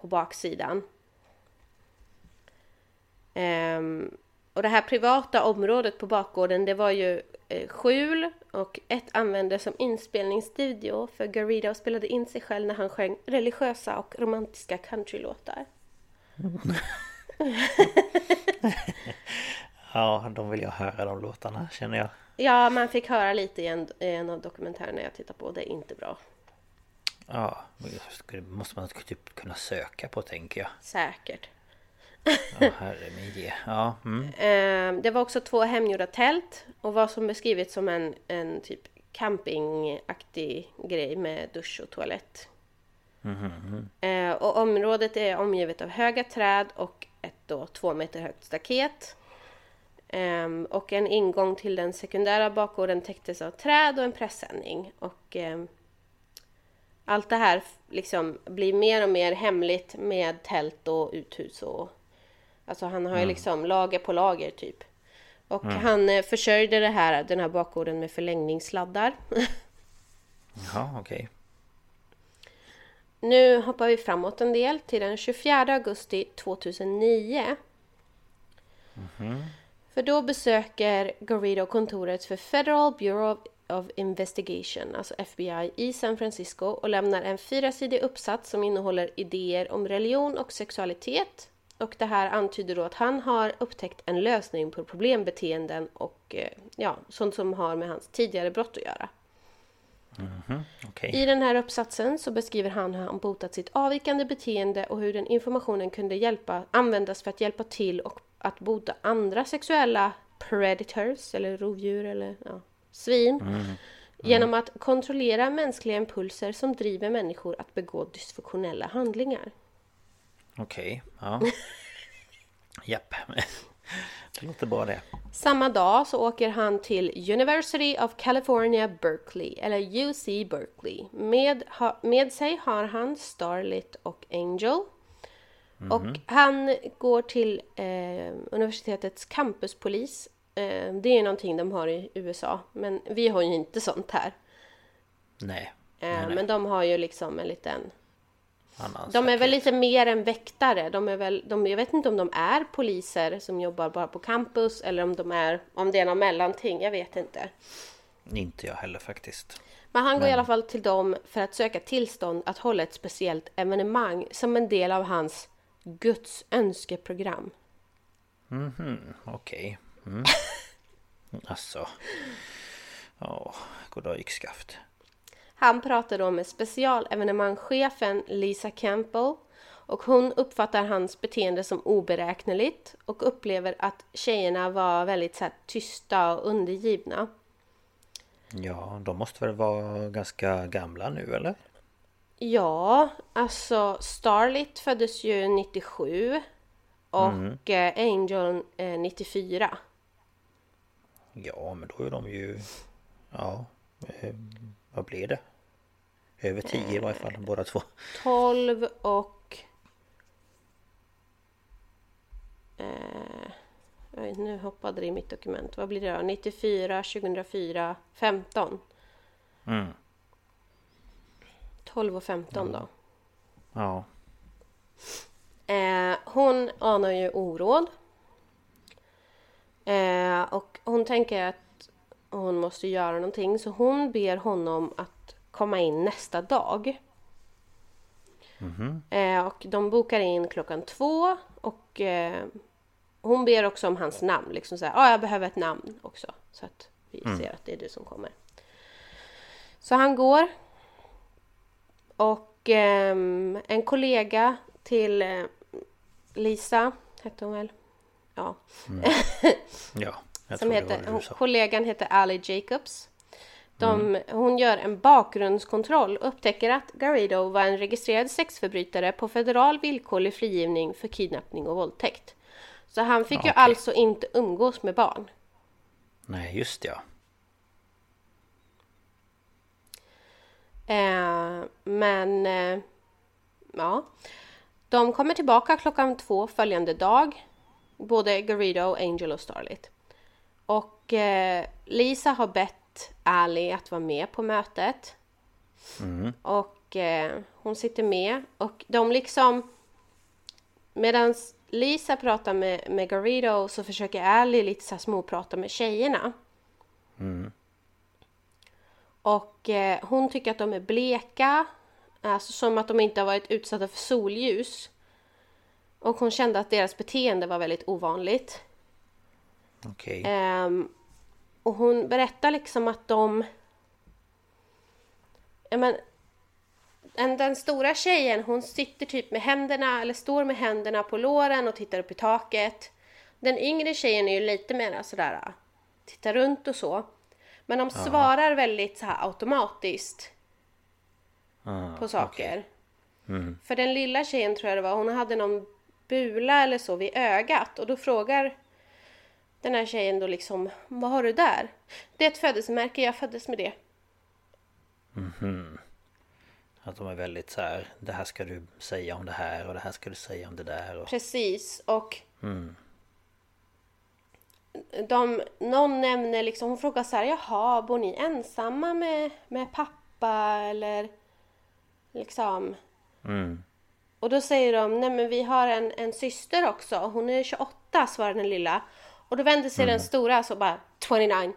på baksidan. Ehm, och det här privata området på bakgården det var ju eh, skjul och ett användes som inspelningsstudio för Garrido spelade in sig själv när han sjöng religiösa och romantiska countrylåtar. Ja, de vill jag höra de låtarna känner jag. Ja, man fick höra lite i en, i en av dokumentärerna jag tittar på. Det är inte bra. Ja, det måste man typ kunna söka på tänker jag. Säkert. Ja, herre min. Ja, mm. Eh, det var också två hemgjorda tält och var som beskrivit som en, en typ campingaktig grej med dusch och toalett. Eh, och området är omgivet av höga träd och ett då två meter högt staket. Ehm, och en ingång till den sekundära bakgården täcktes av träd och en pressändning. Och ehm, allt det här liksom blir mer och mer hemligt med tält och uthus och Alltså han har ju liksom lager på lager typ. Och han eh, försörjde det här, den här bakgården med förlängningssladdar. Jaha, okej. Nu hoppar vi framåt en del till den 24 augusti 2009. För då besöker Garrido kontoret för Federal Bureau of Investigation, alltså FBI, i San Francisco och lämnar en fyrasidig uppsats som innehåller idéer om religion och sexualitet. Och det här antyder då att han har upptäckt en lösning på problembeteenden och eh, ja, sånt som har med hans tidigare brott att göra. Okej. I den här uppsatsen så beskriver han hur han botat sitt avvikande beteende och hur den informationen kunde hjälpa, användas för att hjälpa till och att bota andra sexuella predators eller rovdjur eller ja, svin. Genom att kontrollera mänskliga impulser som driver människor att begå dysfunktionella handlingar. Okej, ja. Japp. Det låter bra det. Samma dag så åker han till University of California, Berkeley, eller UC Berkeley. Med, ha, med sig har han Starlit och Angel. Och han går till eh, universitetets campuspolis. Eh, det är någonting de har i USA, men vi har ju inte sånt här. Nej. Eh, nej, nej. Men de har ju liksom en liten Annan De är väl lite mer än väktare. De är väl, de, jag vet inte om de är poliser som jobbar bara på campus eller om de är, om det är någon mellanting. Jag vet inte. Inte jag heller faktiskt. Men han går i alla fall till dem för att söka tillstånd att hålla ett speciellt evenemang som en del av hans Guds önskeprogram. Mhm, okej. Mm. Alltså. Ja, goddag yxskaft. Han pratar då med specialevenemangschefen Lisa Campbell och hon uppfattar hans beteende som oberäkneligt och upplever att tjejerna var väldigt så här, tysta och undergivna. Ja, de måste väl vara ganska gamla nu eller? Ja, alltså Starlit föddes ju 97 och eh, Angel eh, 94. Ja, men då är de ju... Ja, eh, vad blir det? Över tio i varje fall, båda två. 12 och... Eh, nu hoppade det i mitt dokument. Vad blir det då? 94, 2004, 15. Mm. 12 och 15 då. Ja, Eh, hon anar ju oråd. Eh, och hon tänker att hon måste göra någonting så hon ber honom att komma in nästa dag. Eh, och de bokar in klockan två och eh, hon ber också om hans namn. Liksom så här, ah, jag behöver ett namn också. Så att vi ser att det är du som kommer. Så han går. Och ehm, en kollega till eh, Lisa, hette hon väl? Ja. ja. Jag Som heter, kollegan heter Ali Jacobs. De, mm. Hon gör en bakgrundskontroll och upptäcker att Garrido var en registrerad sexförbrytare på federal villkorlig frigivning för kidnappning och våldtäkt. Så han fick okay. ju alltså inte umgås med barn. Nej, just ja. Eh, men... Eh, ja. De kommer tillbaka klockan två följande dag. Både Garrido, Angel och Starlit. Och eh, Lisa har bett Ali att vara med på mötet. Mm. Och eh, hon sitter med och de liksom... Medan Lisa pratar med, med Garrido så försöker Ali lite så här småprata med tjejerna. Mm. Och eh, hon tycker att de är bleka. Alltså som att de inte har varit utsatta för solljus. Och hon kände att deras beteende var väldigt ovanligt. Okej. Okay. Um, och hon berättar liksom att de... Ja men... Den, den stora tjejen hon sitter typ med händerna, eller står med händerna på låren och tittar upp i taket. Den yngre tjejen är ju lite mer sådär, tittar runt och så. Men de Aha. svarar väldigt så här automatiskt. Ah, på saker. Okay. Mm. För den lilla tjejen tror jag det var, hon hade någon bula eller så vid ögat och då frågar den här tjejen då liksom, vad har du där? Det är ett födelsemärke, jag föddes med det. Mhm. Mm att de är väldigt så här, det här ska du säga om det här och det här ska du säga om det där. Och... Precis, och mm. de, någon nämner liksom, hon frågar så här, jaha, bor ni ensamma med, med pappa eller liksom? Mm. Och då säger de, nej men vi har en, en syster också, hon är 28 svarar den lilla. Och då vänder sig mm. den stora så bara 29.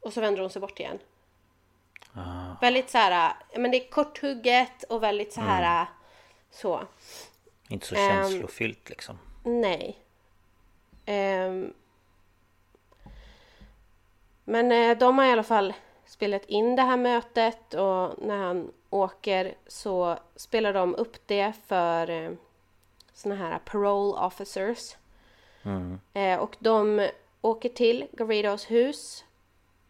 Och så vänder hon sig bort igen. Ah. Väldigt så här, men det är korthugget och väldigt så här mm. så. Inte så känslofyllt um, liksom. Nej. Um, men uh, de har i alla fall spelat in det här mötet och när han åker så spelar de upp det för uh, såna här parole officers. Mm. Uh, och de åker till Garridos hus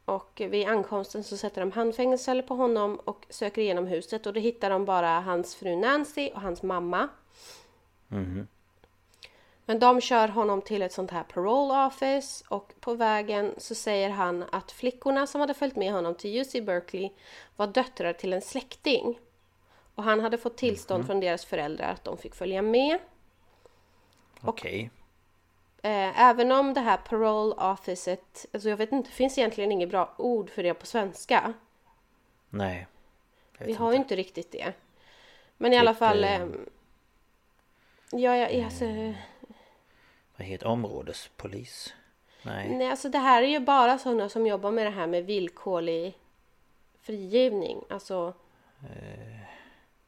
och vid ankomsten så sätter de handfängsel på honom och söker igenom huset och då hittar de bara hans fru Nancy och hans mamma. Mm. Men de kör honom till ett sånt här parole office och på vägen så säger han att flickorna som hade följt med honom till UC Berkeley var döttrar till en släkting. Och han hade fått tillstånd mm. från deras föräldrar att de fick följa med. Okej. Okay. Eh, även om det här parole officet, alltså jag vet inte, det finns egentligen inget bra ord för det på svenska. Nej. Vi har ju inte riktigt det. Men typ, i alla fall... Eh, ja, ja, alltså... Vad heter områdespolis? Nej. Nej, alltså det här är ju bara sådana som jobbar med det här med villkorlig frigivning. Alltså... Eh,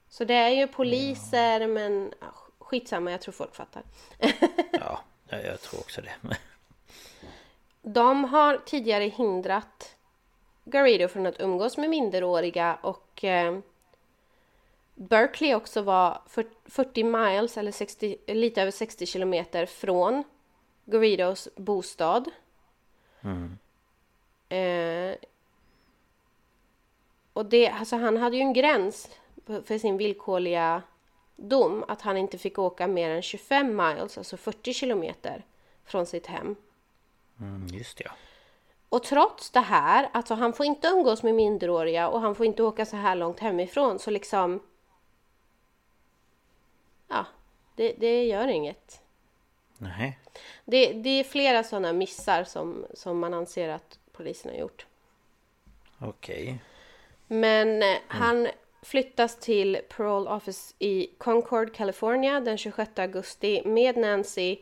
så det är ju poliser ja. men skitsamma, jag tror folk fattar. ja, Ja, jag tror också det. De har tidigare hindrat Garrido från att umgås med minderåriga och eh, Berkeley också var 40 miles eller 60, lite över 60 kilometer från Garridos bostad. Mm. Eh, och det, alltså han hade ju en gräns för sin villkorliga dom att han inte fick åka mer än 25 miles, alltså 40 kilometer från sitt hem. Mm, just det. Och trots det här, alltså han får inte umgås med minderåriga och han får inte åka så här långt hemifrån så liksom... Ja, det, det gör inget. Nej. Det, det är flera sådana missar som, som man anser att polisen har gjort. Okej. Okay. Men mm. Flyttas till Parole Office i Concord, California den 26 augusti med Nancy,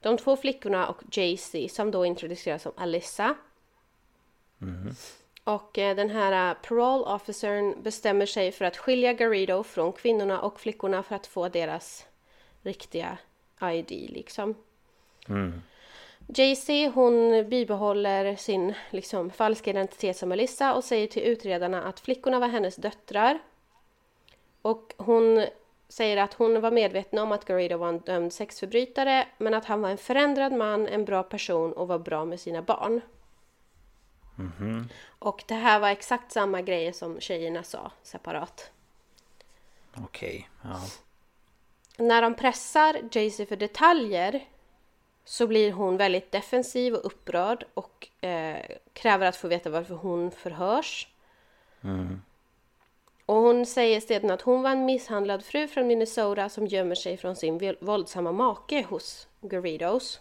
de två flickorna och Jaycee som då introduceras som Alyssa. Mm. Och eh, den här uh, parole officern bestämmer sig för att skilja Garrido från kvinnorna och flickorna för att få deras riktiga ID liksom. Mm. Jaycee hon bibehåller sin liksom, falska identitet som Alyssa och säger till utredarna att flickorna var hennes döttrar och hon säger att hon var medveten om att Garrido var en dömd sexförbrytare men att han var en förändrad man, en bra person och var bra med sina barn. Mhm. Och det här var exakt samma grejer som tjejerna sa separat. Okej, ja. När de pressar Jaycee för detaljer så blir hon väldigt defensiv och upprörd och eh, kräver att få veta varför hon förhörs. Och hon säger sedan att hon var en misshandlad fru från Minnesota som gömmer sig från sin våld- våldsamma make hos Garridos.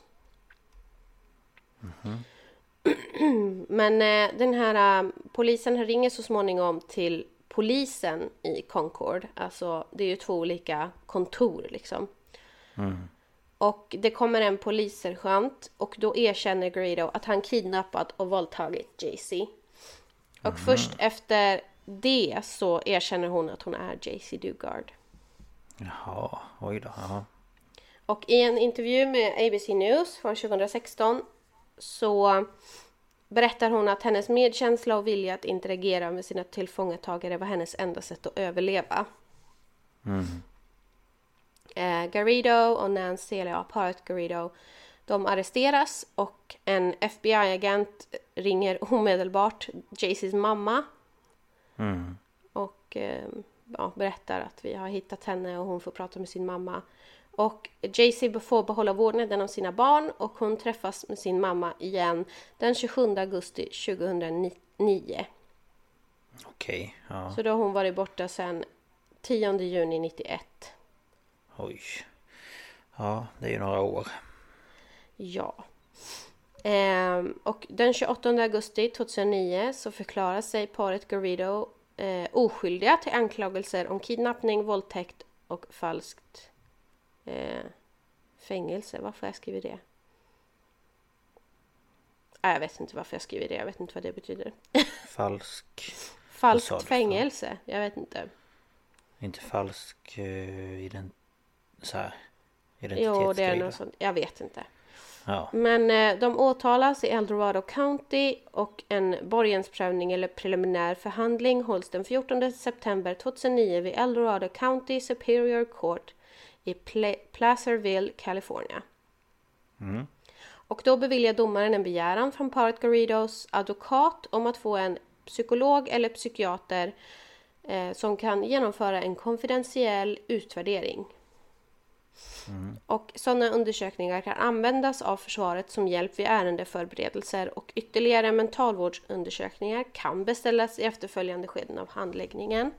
Men eh, den här eh, polisen ringer så småningom till polisen i Concord. Alltså det är ju två olika kontor liksom. Och det kommer en polissergeant och då erkänner Garrido att han kidnappat och våldtagit Jaycee. Och först efter det så erkänner hon att hon är Jaycee Dugard. Jaha, oj då. Ja. Och i en intervju med ABC News från 2016 så berättar hon att hennes medkänsla och vilja att interagera med sina tillfångatagare var hennes enda sätt att överleva. Eh, Garrido och Nancy, eller ja, paret Garrido, de arresteras och en FBI-agent ringer omedelbart Jaycees mamma Mm. och eh, ja, berättar att vi har hittat henne och hon får prata med sin mamma. Och Jaycee får behålla vårdnaden om sina barn och hon träffas med sin mamma igen den 27 augusti 2009. Okej, ja. Så då har hon varit borta sedan 10 juni 91. Oj. Ja, det är ju några år. Ja. Ehm, och den 28 augusti 2009 så förklarar sig paret Garrido eh, oskyldiga till anklagelser om kidnappning, våldtäkt och falskt eh, fängelse. Varför jag skrivit det? Nej, jag vet inte varför jag skriver det. Jag vet inte vad det betyder. Falsk... Falskt fängelse. Jag vet inte. Inte falsk uh, ident... Så här. Jo, Identitetsgrej. det är något sånt. Jag vet inte. Ja. Men eh, de åtalas i Eldorado County och en borgensprövning eller preliminär förhandling hålls den 14 september 2009 vid Eldorado County Superior Court i Pla- Placerville, California. Mm. Och då beviljar domaren en begäran från paret Garridos advokat om att få en psykolog eller psykiater eh, som kan genomföra en konfidentiell utvärdering. Och sådana undersökningar kan användas av försvaret som hjälp vid ärendeförberedelser och ytterligare mentalvårdsundersökningar kan beställas i efterföljande skeden av handläggningen.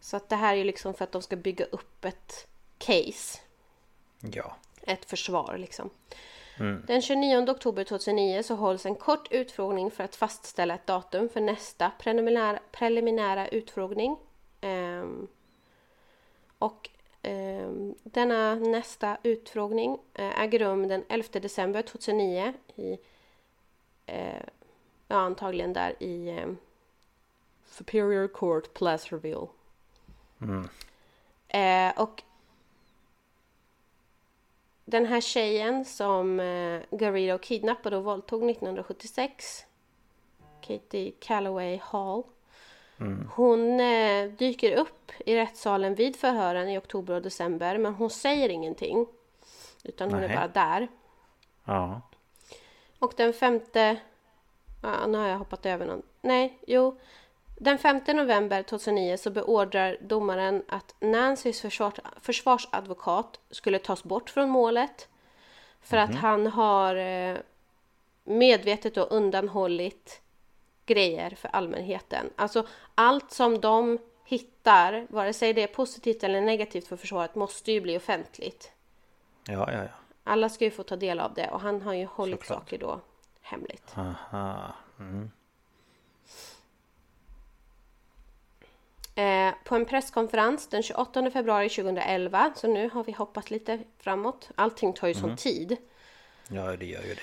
Så att det här är ju liksom för att de ska bygga upp ett case Ja. ett försvar liksom. Den 29 oktober 2009 så hålls en kort utfrågning för att fastställa ett datum för nästa preliminära, preliminära utfrågning. Ehm, och denna nästa utfrågning eh, äger rum den 11 december 2009 i, eh, ja antagligen där i ehm, Superior Court Placerville. Eh, och den här tjejen som Garrido kidnappade och våldtog 1976 Katie Calloway Hall Hon eh, dyker upp i rättssalen vid förhören i oktober och december men hon säger ingenting utan hon är Nej. bara där Ja. och den femte... Ja, nu har jag hoppat över någon. Nej, jo. Den 5 november 2009 så beordrar domaren att Nancys försvars, försvarsadvokat skulle tas bort från målet. För att han har eh, medvetet och undanhållit grejer för allmänheten. Alltså allt som de hittar, vare sig det är positivt eller negativt för försvaret, måste ju bli offentligt. Ja, ja, ja. Alla ska ju få ta del av det och han har ju hållit Såklart. saker då hemligt. Aha. Mm. Eh, på en presskonferens den 28 februari 2011, så nu har vi hoppat lite framåt. Allting tar ju sån tid. Ja, det gör ju det.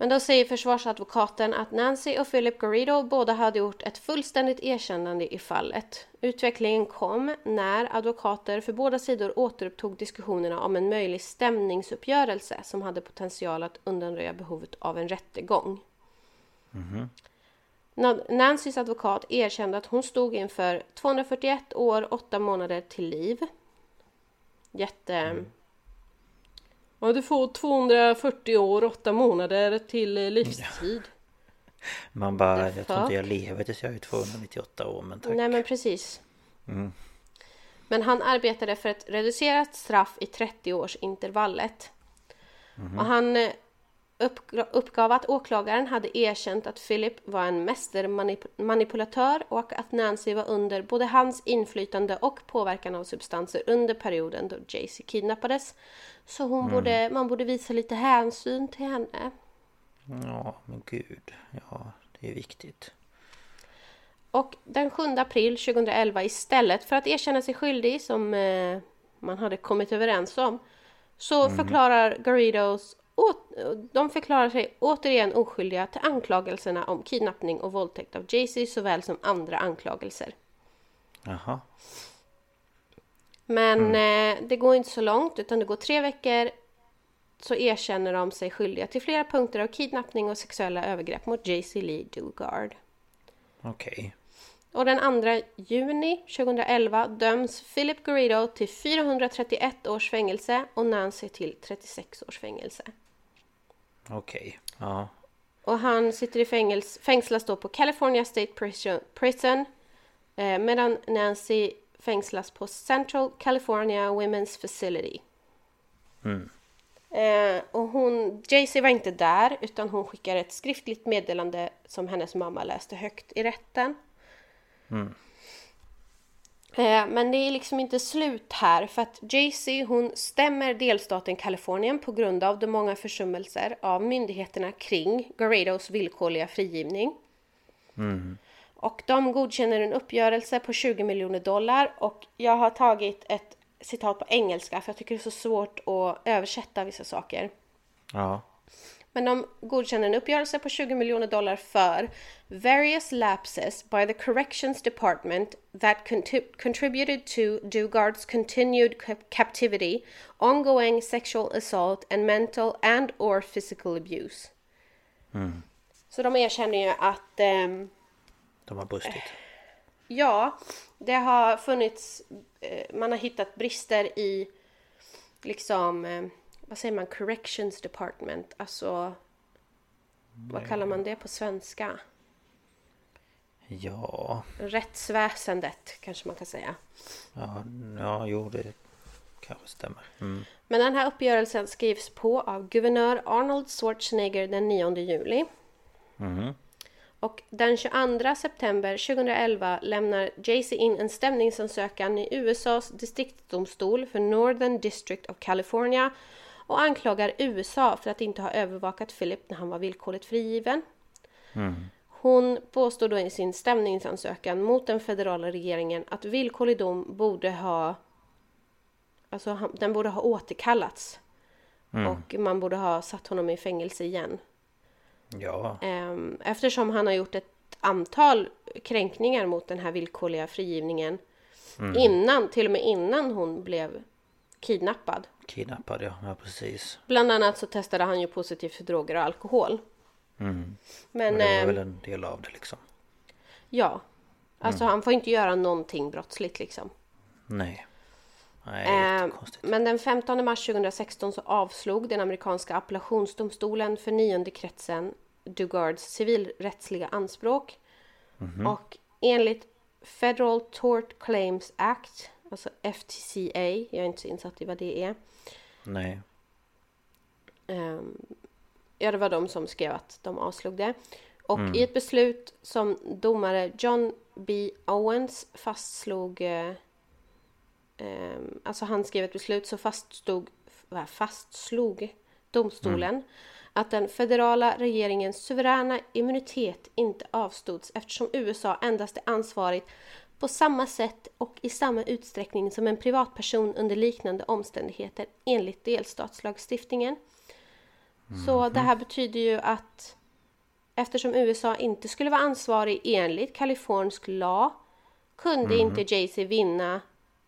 Men då säger försvarsadvokaten att Nancy och Philip Garrido båda hade gjort ett fullständigt erkännande i fallet. Utvecklingen kom när advokater för båda sidor återupptog diskussionerna om en möjlig stämningsuppgörelse som hade potential att undanröja behovet av en rättegång. Nan- Nancys advokat erkände att hon stod inför 241 år, 8 månader till liv. Jätte... Ja, du får 240 år, 8 månader till eh, livstid. Man bara, jag tror inte jag lever tills jag är 298 år men tack. Nej men precis. Mm. Men han arbetade för ett reducerat straff i 30-årsintervallet. Mm. Och han eh, uppgav att åklagaren hade erkänt att Philip var en mästermanipulatör och att Nancy var under både hans inflytande och påverkan av substanser under perioden då Jaycee kidnappades. Så hon mm. borde, man borde visa lite hänsyn till henne. Ja, men gud. Ja, det är viktigt. Och den 7 april 2011 istället för att erkänna sig skyldig som eh, man hade kommit överens om så mm. förklarar Garridos de förklarar sig återigen oskyldiga till anklagelserna om kidnappning och våldtäkt av Jaycee såväl som andra anklagelser. Jaha. Men mm. eh, det går inte så långt utan det går tre veckor så erkänner de sig skyldiga till flera punkter av kidnappning och sexuella övergrepp mot Jaycee Lee Dugard. Okej. Okay. Och den 2 juni 2011 döms Philip Garrido till 431 års fängelse och Nancy till 36 års fängelse. Okej, okay. ja. Och han sitter i fängels, fängslas då på California State Prison, prison eh, medan Nancy fängslas på Central California Women's Facility. Mm. Eh, och hon, Jaycee var inte där utan hon skickar ett skriftligt meddelande som hennes mamma läste högt i rätten. Mm. Eh, men det är liksom inte slut här för att Jaycee hon stämmer delstaten Kalifornien på grund av de många försummelser av myndigheterna kring Garridos villkorliga frigivning. Mm. Och de godkänner en uppgörelse på 20 miljoner dollar och jag har tagit ett citat på engelska för jag tycker det är så svårt att översätta vissa saker. Ja. Men de godkänner en uppgörelse på 20 miljoner dollar för various lapses by the corrections department that contributed to Dugard's continued captivity, ongoing sexual assault and mental and or physical abuse. Mm. Så de erkänner ju att... Um, de har brustit. Ja, det har funnits... Uh, man har hittat brister i liksom... Vad säger man, corrections department, alltså vad kallar man det på svenska? Ja... Rättsväsendet kanske man kan säga. Ja, ja jo det kanske stämmer. Mm. Men den här uppgörelsen skrivs på av guvernör Arnold Schwarzenegger den 9 juli. Mm. Och den 22 september 2011 lämnar Jaycee in en stämningsansökan i USAs distriktsdomstol för Northern District of California och anklagar USA för att inte ha övervakat Philip när han var villkorligt frigiven. Mm. Hon påstår då i sin stämningsansökan mot den federala regeringen att villkorlig dom borde ha Alltså den borde ha återkallats. Mm. Och man borde ha satt honom i fängelse igen. Ja. Ehm, eftersom han har gjort ett antal kränkningar mot den här villkorliga frigivningen. Mm. Innan, till och med innan hon blev kidnappad. Kidnappad ja, ja precis. Bland annat så testade han ju positivt för droger och alkohol. Mm. Men, det var eh, väl en del av det liksom. Ja. Alltså mm. han får inte göra någonting brottsligt liksom. Nej. Nej, eh, men den 15 mars 2016 så avslog den amerikanska appellationsdomstolen för nionde kretsen Dugards civilrättsliga anspråk. Mm -hmm. Och enligt Federal Tort Claims Act Alltså FTCA, jag är inte så insatt i vad det är. Nej. Um, ja, det var de som skrev att de avslog det. Och mm. i ett beslut som domare John B. Owens fastslog uh, um, Alltså han skrev ett beslut så faststod, fastslog domstolen mm. att den federala regeringens suveräna immunitet inte avstods eftersom USA endast är ansvarigt på samma sätt och i samma utsträckning som en privatperson under liknande omständigheter enligt delstatslagstiftningen. Mm. Så det här betyder ju att eftersom USA inte skulle vara ansvarig enligt kalifornisk lag kunde mm. inte Jaycee vinna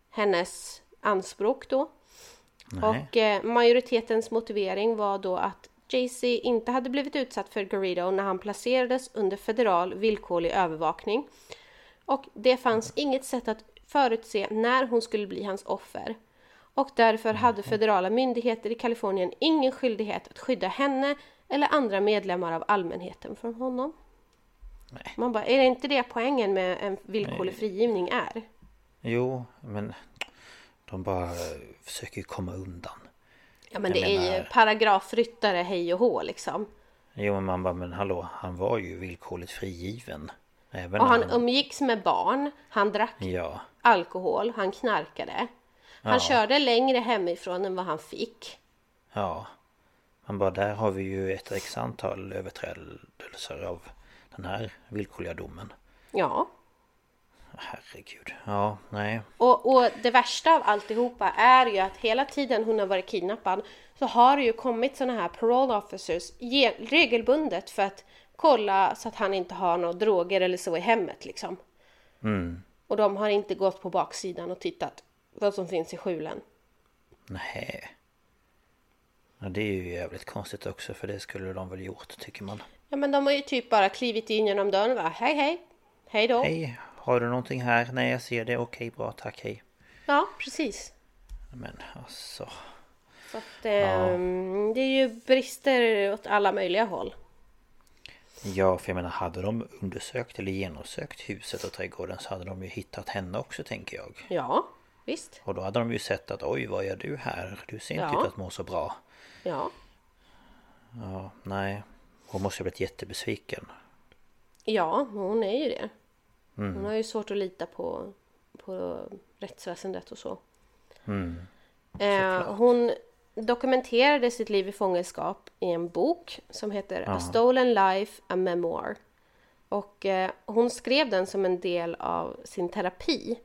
hennes anspråk då. Nej. Och eh, majoritetens motivering var då att Jaycee inte hade blivit utsatt för Garrido när han placerades under federal villkorlig övervakning och det fanns inget sätt att förutse när hon skulle bli hans offer. Och därför hade federala myndigheter i Kalifornien ingen skyldighet att skydda henne eller andra medlemmar av allmänheten från honom. Nej. Man bara, är det inte det poängen med en villkorlig frigivning är? Jo, men de bara försöker komma undan. Ja men Jag det är ju menar- paragrafryttare hej och hå liksom. Jo, men man bara, men hallå, han var ju villkorligt frigiven. Även Och när han umgicks med barn, han drack Ja, alkohol, han knarkade. Han Ja. körde längre hemifrån än vad han fick. ja. Man bara, där har vi ju ett x antal överträdelser av den här villkorliga domen. Ja. Herregud. Ja, nej. Och, och det värsta av alltihopa är ju att hela tiden hon har varit kidnappad så har det ju kommit såna här parole officers ge- regelbundet för att kolla så att han inte har några droger eller så i hemmet liksom. Mm. Och de har inte gått på baksidan och tittat vad som finns i skjulen. Nej. Ja, det är ju jävligt konstigt också för det skulle de väl gjort tycker man. Ja men de har ju typ bara klivit in genom dörren och bara hej hej, hej då. Hej, har du någonting här? Nej, jag ser det. Okej, bra, tack, hej. Ja precis. Men alltså. Så att, ehm, det är ju brister åt alla möjliga håll. Ja, för jag menar, hade de undersökt eller genomsökt huset och trädgården så hade de ju hittat henne också tänker jag. Ja, visst. Och då hade de ju sett att oj, vad gör du här? Du ser inte Ja. ut att må så bra. Ja. Ja, nej. Hon måste ju ha blivit jättebesviken. Ja, hon är ju det. Hon har ju svårt att lita på, på rättsväsendet och så. Eh, hon dokumenterade sitt liv i fångenskap i en bok som heter A Stolen Life, A Memoir. Och eh, hon skrev den som en del av sin terapi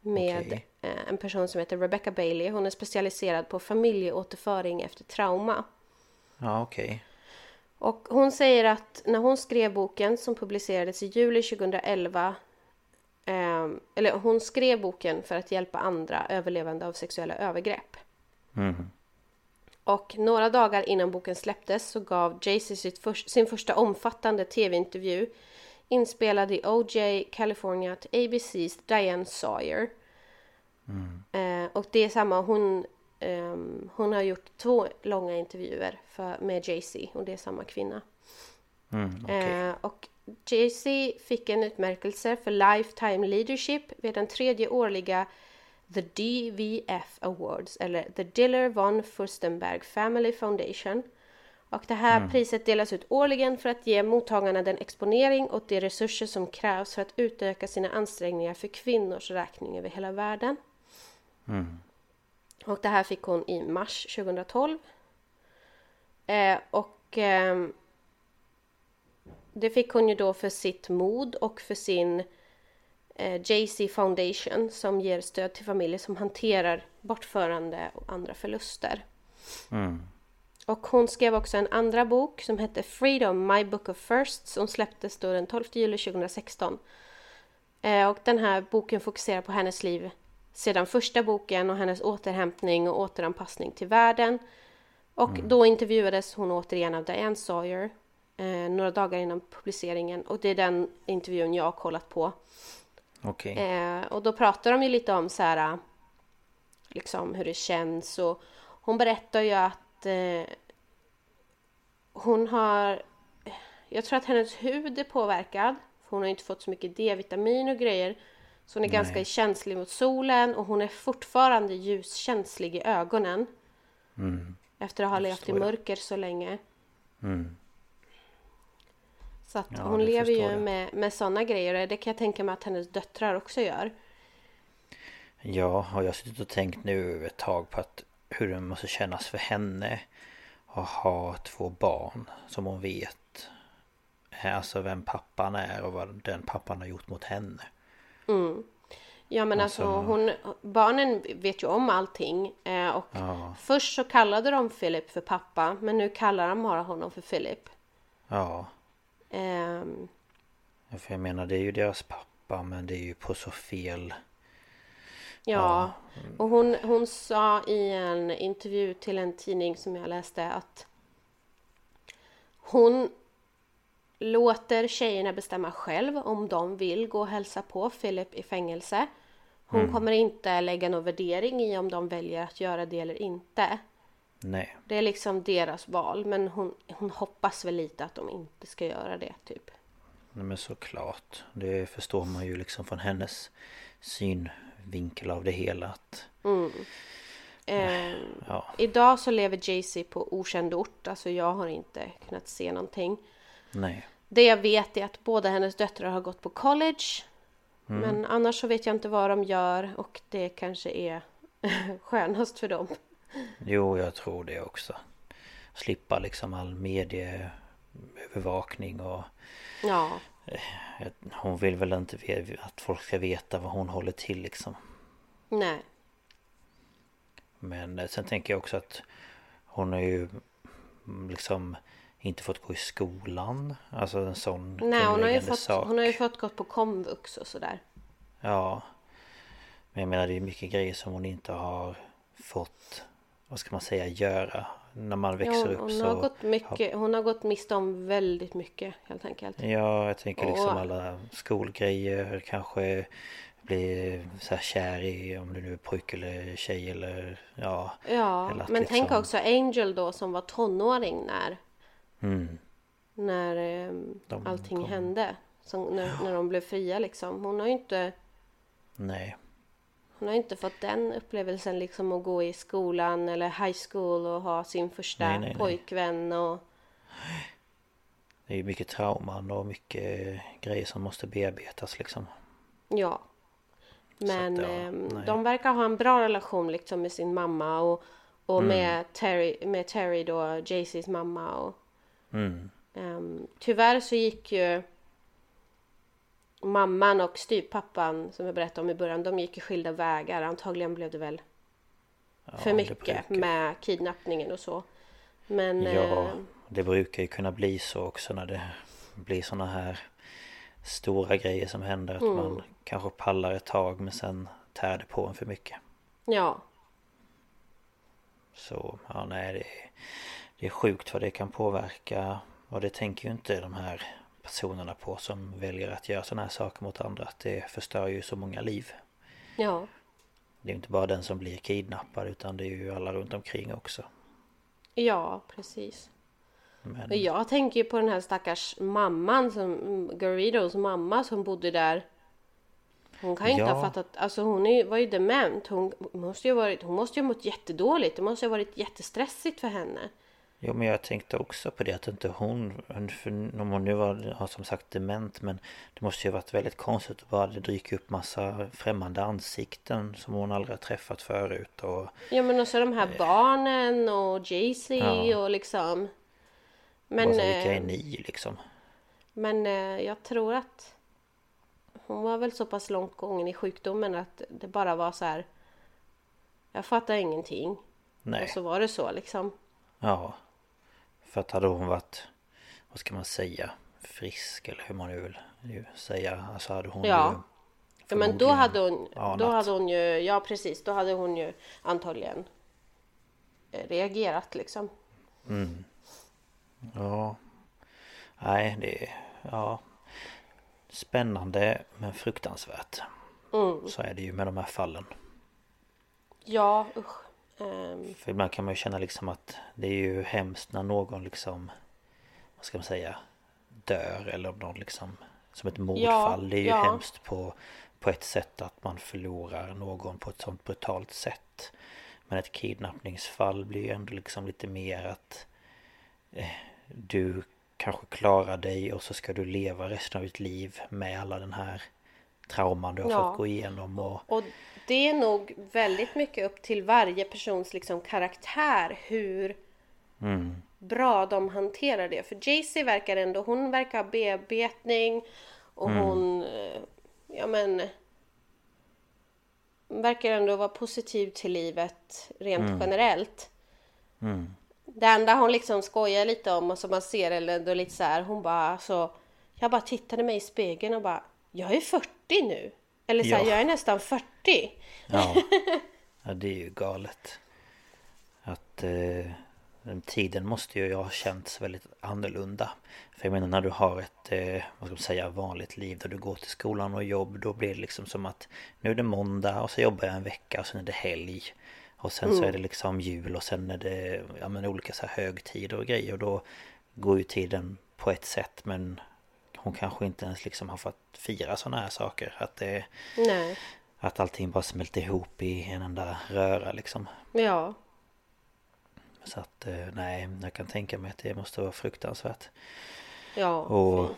med Okej. eh, en person som heter Rebecca Bailey. Hon är specialiserad på familjeåterföring efter trauma. Ja, okej. Och hon säger att när hon skrev boken som publicerades i juli 2011 ehm, eller hon skrev boken för att hjälpa andra överlevande av sexuella övergrepp. Mhm. Och några dagar innan boken släpptes så gav Jay-Z förs- sin första omfattande tv-intervju inspelad i OJ, California till ABC's Diane Sawyer. Eh, och det är samma, hon, ehm, hon har gjort två långa intervjuer för, med Jay-Z och det är samma kvinna. Mm, okej. Eh, och Jay-Z fick en utmärkelse för Lifetime Leadership vid den tredje årliga The DVF Awards, eller The Diller von Furstenberg Family Foundation. Och det här priset delas ut årligen för att ge mottagarna den exponering och de resurser som krävs för att utöka sina ansträngningar för kvinnors räkning över hela världen. Och det här fick hon i mars 2012. Eh, och ehm, det fick hon ju då för sitt mod och för sin eh, JC Foundation som ger stöd till familjer som hanterar bortförande och andra förluster. Och hon skrev också en andra bok som hette Freedom, My Book of Firsts som släpptes då den 12 juli 2016. Eh, och den här boken fokuserar på hennes liv sedan första boken och hennes återhämtning och återanpassning till världen. Och då intervjuades hon återigen av Diane Sawyer eh, några dagar innan publiceringen och det är den intervjun jag har kollat på. Okej. Eh, och då pratar de ju lite om så här, liksom hur det känns och hon berättar ju att eh, hon har, jag tror att hennes hud är påverkad. För hon har inte fått så mycket D-vitamin och grejer. Så hon är ganska känslig mot solen och hon är fortfarande ljuskänslig i ögonen. Efter att ha levt i mörker så länge. Så att Ja, hon lever ju med, med sådana grejer och det kan jag tänka mig att hennes döttrar också gör. Ja, och jag har suttit och tänkt nu ett tag på att hur det måste kännas för henne att ha två barn som hon vet Alltså vem pappan är och vad den pappan har gjort mot henne. Ja men alltså, Alltså- hon, barnen vet ju om allting eh, och först så kallade de Philip för pappa men nu kallar de bara honom för Philip. Ja, Ehm, för jag menar det är ju deras pappa men det är ju på så fel ja, och hon, hon sa i en intervju till en tidning som jag läste att hon låter tjejerna bestämma själv om de vill gå och hälsa på Philip i fängelse. Hon kommer inte lägga någon värdering i om de väljer att göra det eller inte. Nej, Det är liksom deras val men hon, hon hoppas väl lite att de inte ska göra det typ. Nej men såklart. Det förstår man ju liksom från hennes synvinkel av det hela att... Mm. Eh, ja. Idag så lever Jay-Z på okänd ort. Alltså jag har inte kunnat se någonting. Nej. Det jag vet är att båda hennes döttrar har gått på college. Mm. Men annars så vet jag inte vad de gör och det kanske är skönast för dem. Jo, jag tror det också. Slippa liksom all medieövervakning och... Ja. Eh, hon vill väl inte att folk ska veta vad hon håller till liksom. Nej. Men eh, sen tänker jag också att hon har ju liksom inte fått gå i skolan. Alltså en sån Nej, hon har, ju fått, sak. hon har ju fått gått på komvux och sådär. Ja. Men jag menar det är mycket grejer som hon inte har fått, vad ska man säga, göra. När man växer ja, hon, upp hon så... Har gått mycket. Hon har gått miste om väldigt mycket helt enkelt. Ja, jag tänker liksom och... alla skolgrejer kanske bli så här kär i om du nu är pojke eller tjej eller ja. Ja, eller men liksom... tänk också Angel då som var tonåring när mm. när eh, de, allting de... hände. Som, när, ja. när de blev fria liksom. Hon har ju inte Nej. Hon har inte fått den upplevelsen liksom att gå i skolan eller high school och ha sin första nej, nej, pojkvän och Det är ju mycket trauman och mycket grejer som måste bearbetas liksom. Ja. Men att, ja, eh, de verkar ha en bra relation liksom med sin mamma och, och mm. med, Terry, med Terry då, Jaycees mamma. Och, mm. um, tyvärr så gick ju mamman och styvpappan som jag berättade om i början, de gick skilda vägar. Antagligen blev det väl ja, för mycket med kidnappningen och så. Men... Ja, eh, det brukar ju kunna bli så också när det blir såna här stora grejer som händer. Att mm. man kanske pallar ett tag men sen tär det på en för mycket. Ja. Så, ja nej det är, det är sjukt vad det kan påverka. Och det tänker ju inte de här personerna på som väljer att göra sådana här saker mot andra. Att det förstör ju så många liv. Ja. Det är inte bara den som blir kidnappad utan det är ju alla runt omkring också. Ja, precis. Men... Jag tänker ju på den här stackars mamman som Garridos mamma som bodde där. Hon kan ju ja. inte ha fattat, alltså hon är, var ju dement. Hon måste ju varit, hon måste ju ha mått jättedåligt. Det måste ha varit jättestressigt för henne. Jo men jag tänkte också på det att inte hon, för om hon nu var har som sagt dement men det måste ju varit väldigt konstigt att bara det dyker upp massa främmande ansikten som hon aldrig har träffat förut och... Ja men också de här barnen och Jay-Z ja. och liksom... Men... Så, vilka är eh, ni liksom? Men eh, jag tror att hon var väl så pass långt gången i sjukdomen att det bara var så här. Jag fattar ingenting. Nej. Och så var det så liksom. Ja. För att hade hon varit, vad ska man säga, frisk eller hur man nu vill säga. Alltså hade hon ja. ju Ja men då hade hon, då hade hon ju, ja precis, då hade hon ju antagligen eh, reagerat liksom. Mm. Ja. Nej, det är... Ja. Spännande men fruktansvärt. Mm. Så är det ju med de här fallen. Ja, usch. Um... För ibland kan man ju känna liksom att det är ju hemskt när någon liksom... Vad ska man säga? Dör eller om någon liksom... Som ett mordfall. Ja, det är ju ja. hemskt på, på ett sätt att man förlorar någon på ett sånt brutalt sätt. Men ett kidnappningsfall blir ju ändå liksom lite mer att... Eh, du kanske klarar dig och så ska du leva resten av ditt liv med alla den här trauman du har ja. fått gå igenom. Och... och det är nog väldigt mycket upp till varje persons liksom karaktär hur mm. bra de hanterar det. För Jaycee verkar ändå, hon verkar ha bearbetning och mm. hon, eh, ja men verkar ändå vara positiv till livet rent mm. generellt. Mm. Det enda hon liksom skojar lite om och som man ser eller då lite så här, hon bara så Jag bara tittade mig i spegeln och bara Jag är 40 nu! Eller så här, ja. jag är nästan 40! Ja. ja, det är ju galet. Att eh, den tiden måste ju ha känts väldigt annorlunda. För jag menar när du har ett, eh, vad ska man säga, vanligt liv där du går till skolan och jobb. Då blir det liksom som att nu är det måndag och så jobbar jag en vecka och sen är det helg. Och sen mm. så är det liksom jul och sen är det ja, men olika så här högtider och grejer och då går ju tiden på ett sätt men hon kanske inte ens liksom har fått fira sådana här saker. Att det... Nej. Att allting bara smälter ihop i en enda röra liksom. Ja. Så att eh, nej, jag kan tänka mig att det måste vara fruktansvärt. Ja. Och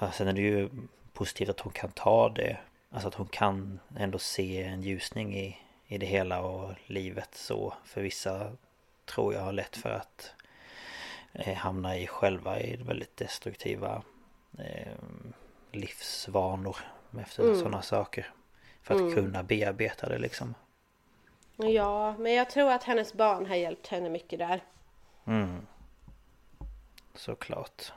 ja, sen är det ju positivt att hon kan ta det. Alltså att hon kan ändå se en ljusning i, i det hela och livet så. För vissa tror jag har lätt för att eh, hamna i själva i väldigt destruktiva livsvanor efter mm. sådana saker. För att mm. kunna bearbeta det liksom. Ja, men jag tror att hennes barn har hjälpt henne mycket där. Mm. Såklart.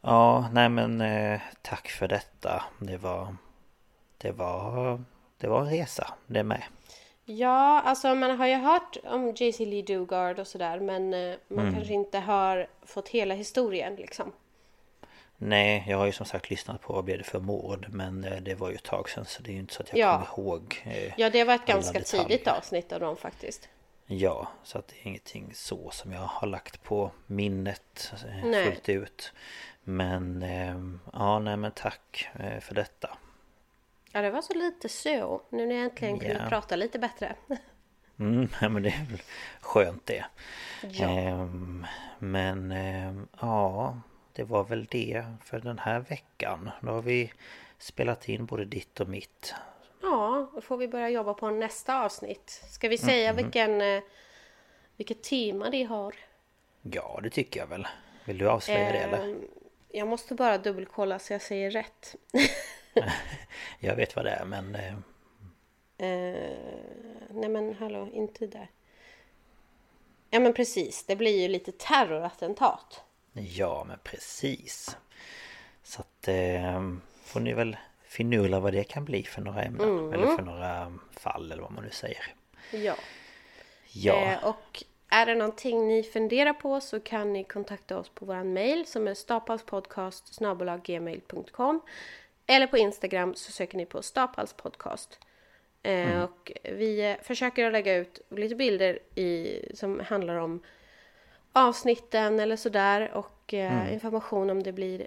Ja, nej men eh, tack för detta. Det var... Det var... Det var en resa, det med. Ja, alltså man har ju hört om JC Lee Dugard och sådär men eh, man mm. kanske inte har fått hela historien liksom. Nej, jag har ju som sagt lyssnat på Vad blev det för mord Men eh, det var ju ett tag sedan så det är ju inte så att jag ja. kommer ihåg eh, Ja, det var ett ganska detaljer. tidigt avsnitt av dem faktiskt. Ja, så att det är ingenting så som jag har lagt på minnet eh, nej. fullt ut. Men eh, ja, nej men tack för detta. Ja, det var så lite så. Nu när jag äntligen kunde prata lite bättre. Mm, men det är väl skönt det. Ja. Ehm, men ehm, ja det var väl det för den här veckan. Då har vi spelat in både ditt och mitt. Ja, då får vi börja jobba på nästa avsnitt. Ska vi säga mm. vilken, eh, vilket tema det har? Ja, det tycker jag väl. Vill du avslöja eh, det eller? Ehm, jag måste bara dubbelkolla så jag säger rätt. jag vet vad det är men... Eh... Eh, nej men hallå, inte där. Ja men precis, det blir ju lite terrorattentat. Ja men precis. Så att eh, får ni väl finurla vad det kan bli för några ämnen. Mm. Eller för några fall eller vad man nu säger. Ja. Ja. Eh, och är det någonting ni funderar på så kan ni kontakta oss på våran mail som är staphalspodcast gmail.com Eller på Instagram så söker ni på staphalspodcast. Eh, mm. Och vi försöker att lägga ut lite bilder i, som handlar om avsnitten eller sådär och eh, mm. information om det blir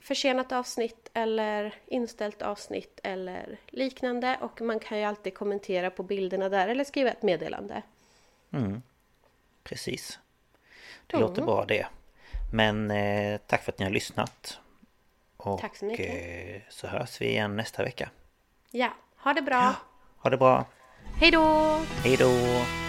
försenat avsnitt eller inställt avsnitt eller liknande och man kan ju alltid kommentera på bilderna där eller skriva ett meddelande. Mm. Precis. Det mm. låter bra det. Men eh, tack för att ni har lyssnat. Och, tack så mycket. Eh, så hörs vi igen nästa vecka. Ja, ha det bra. Ja, ha det bra. Hej då! Hej då!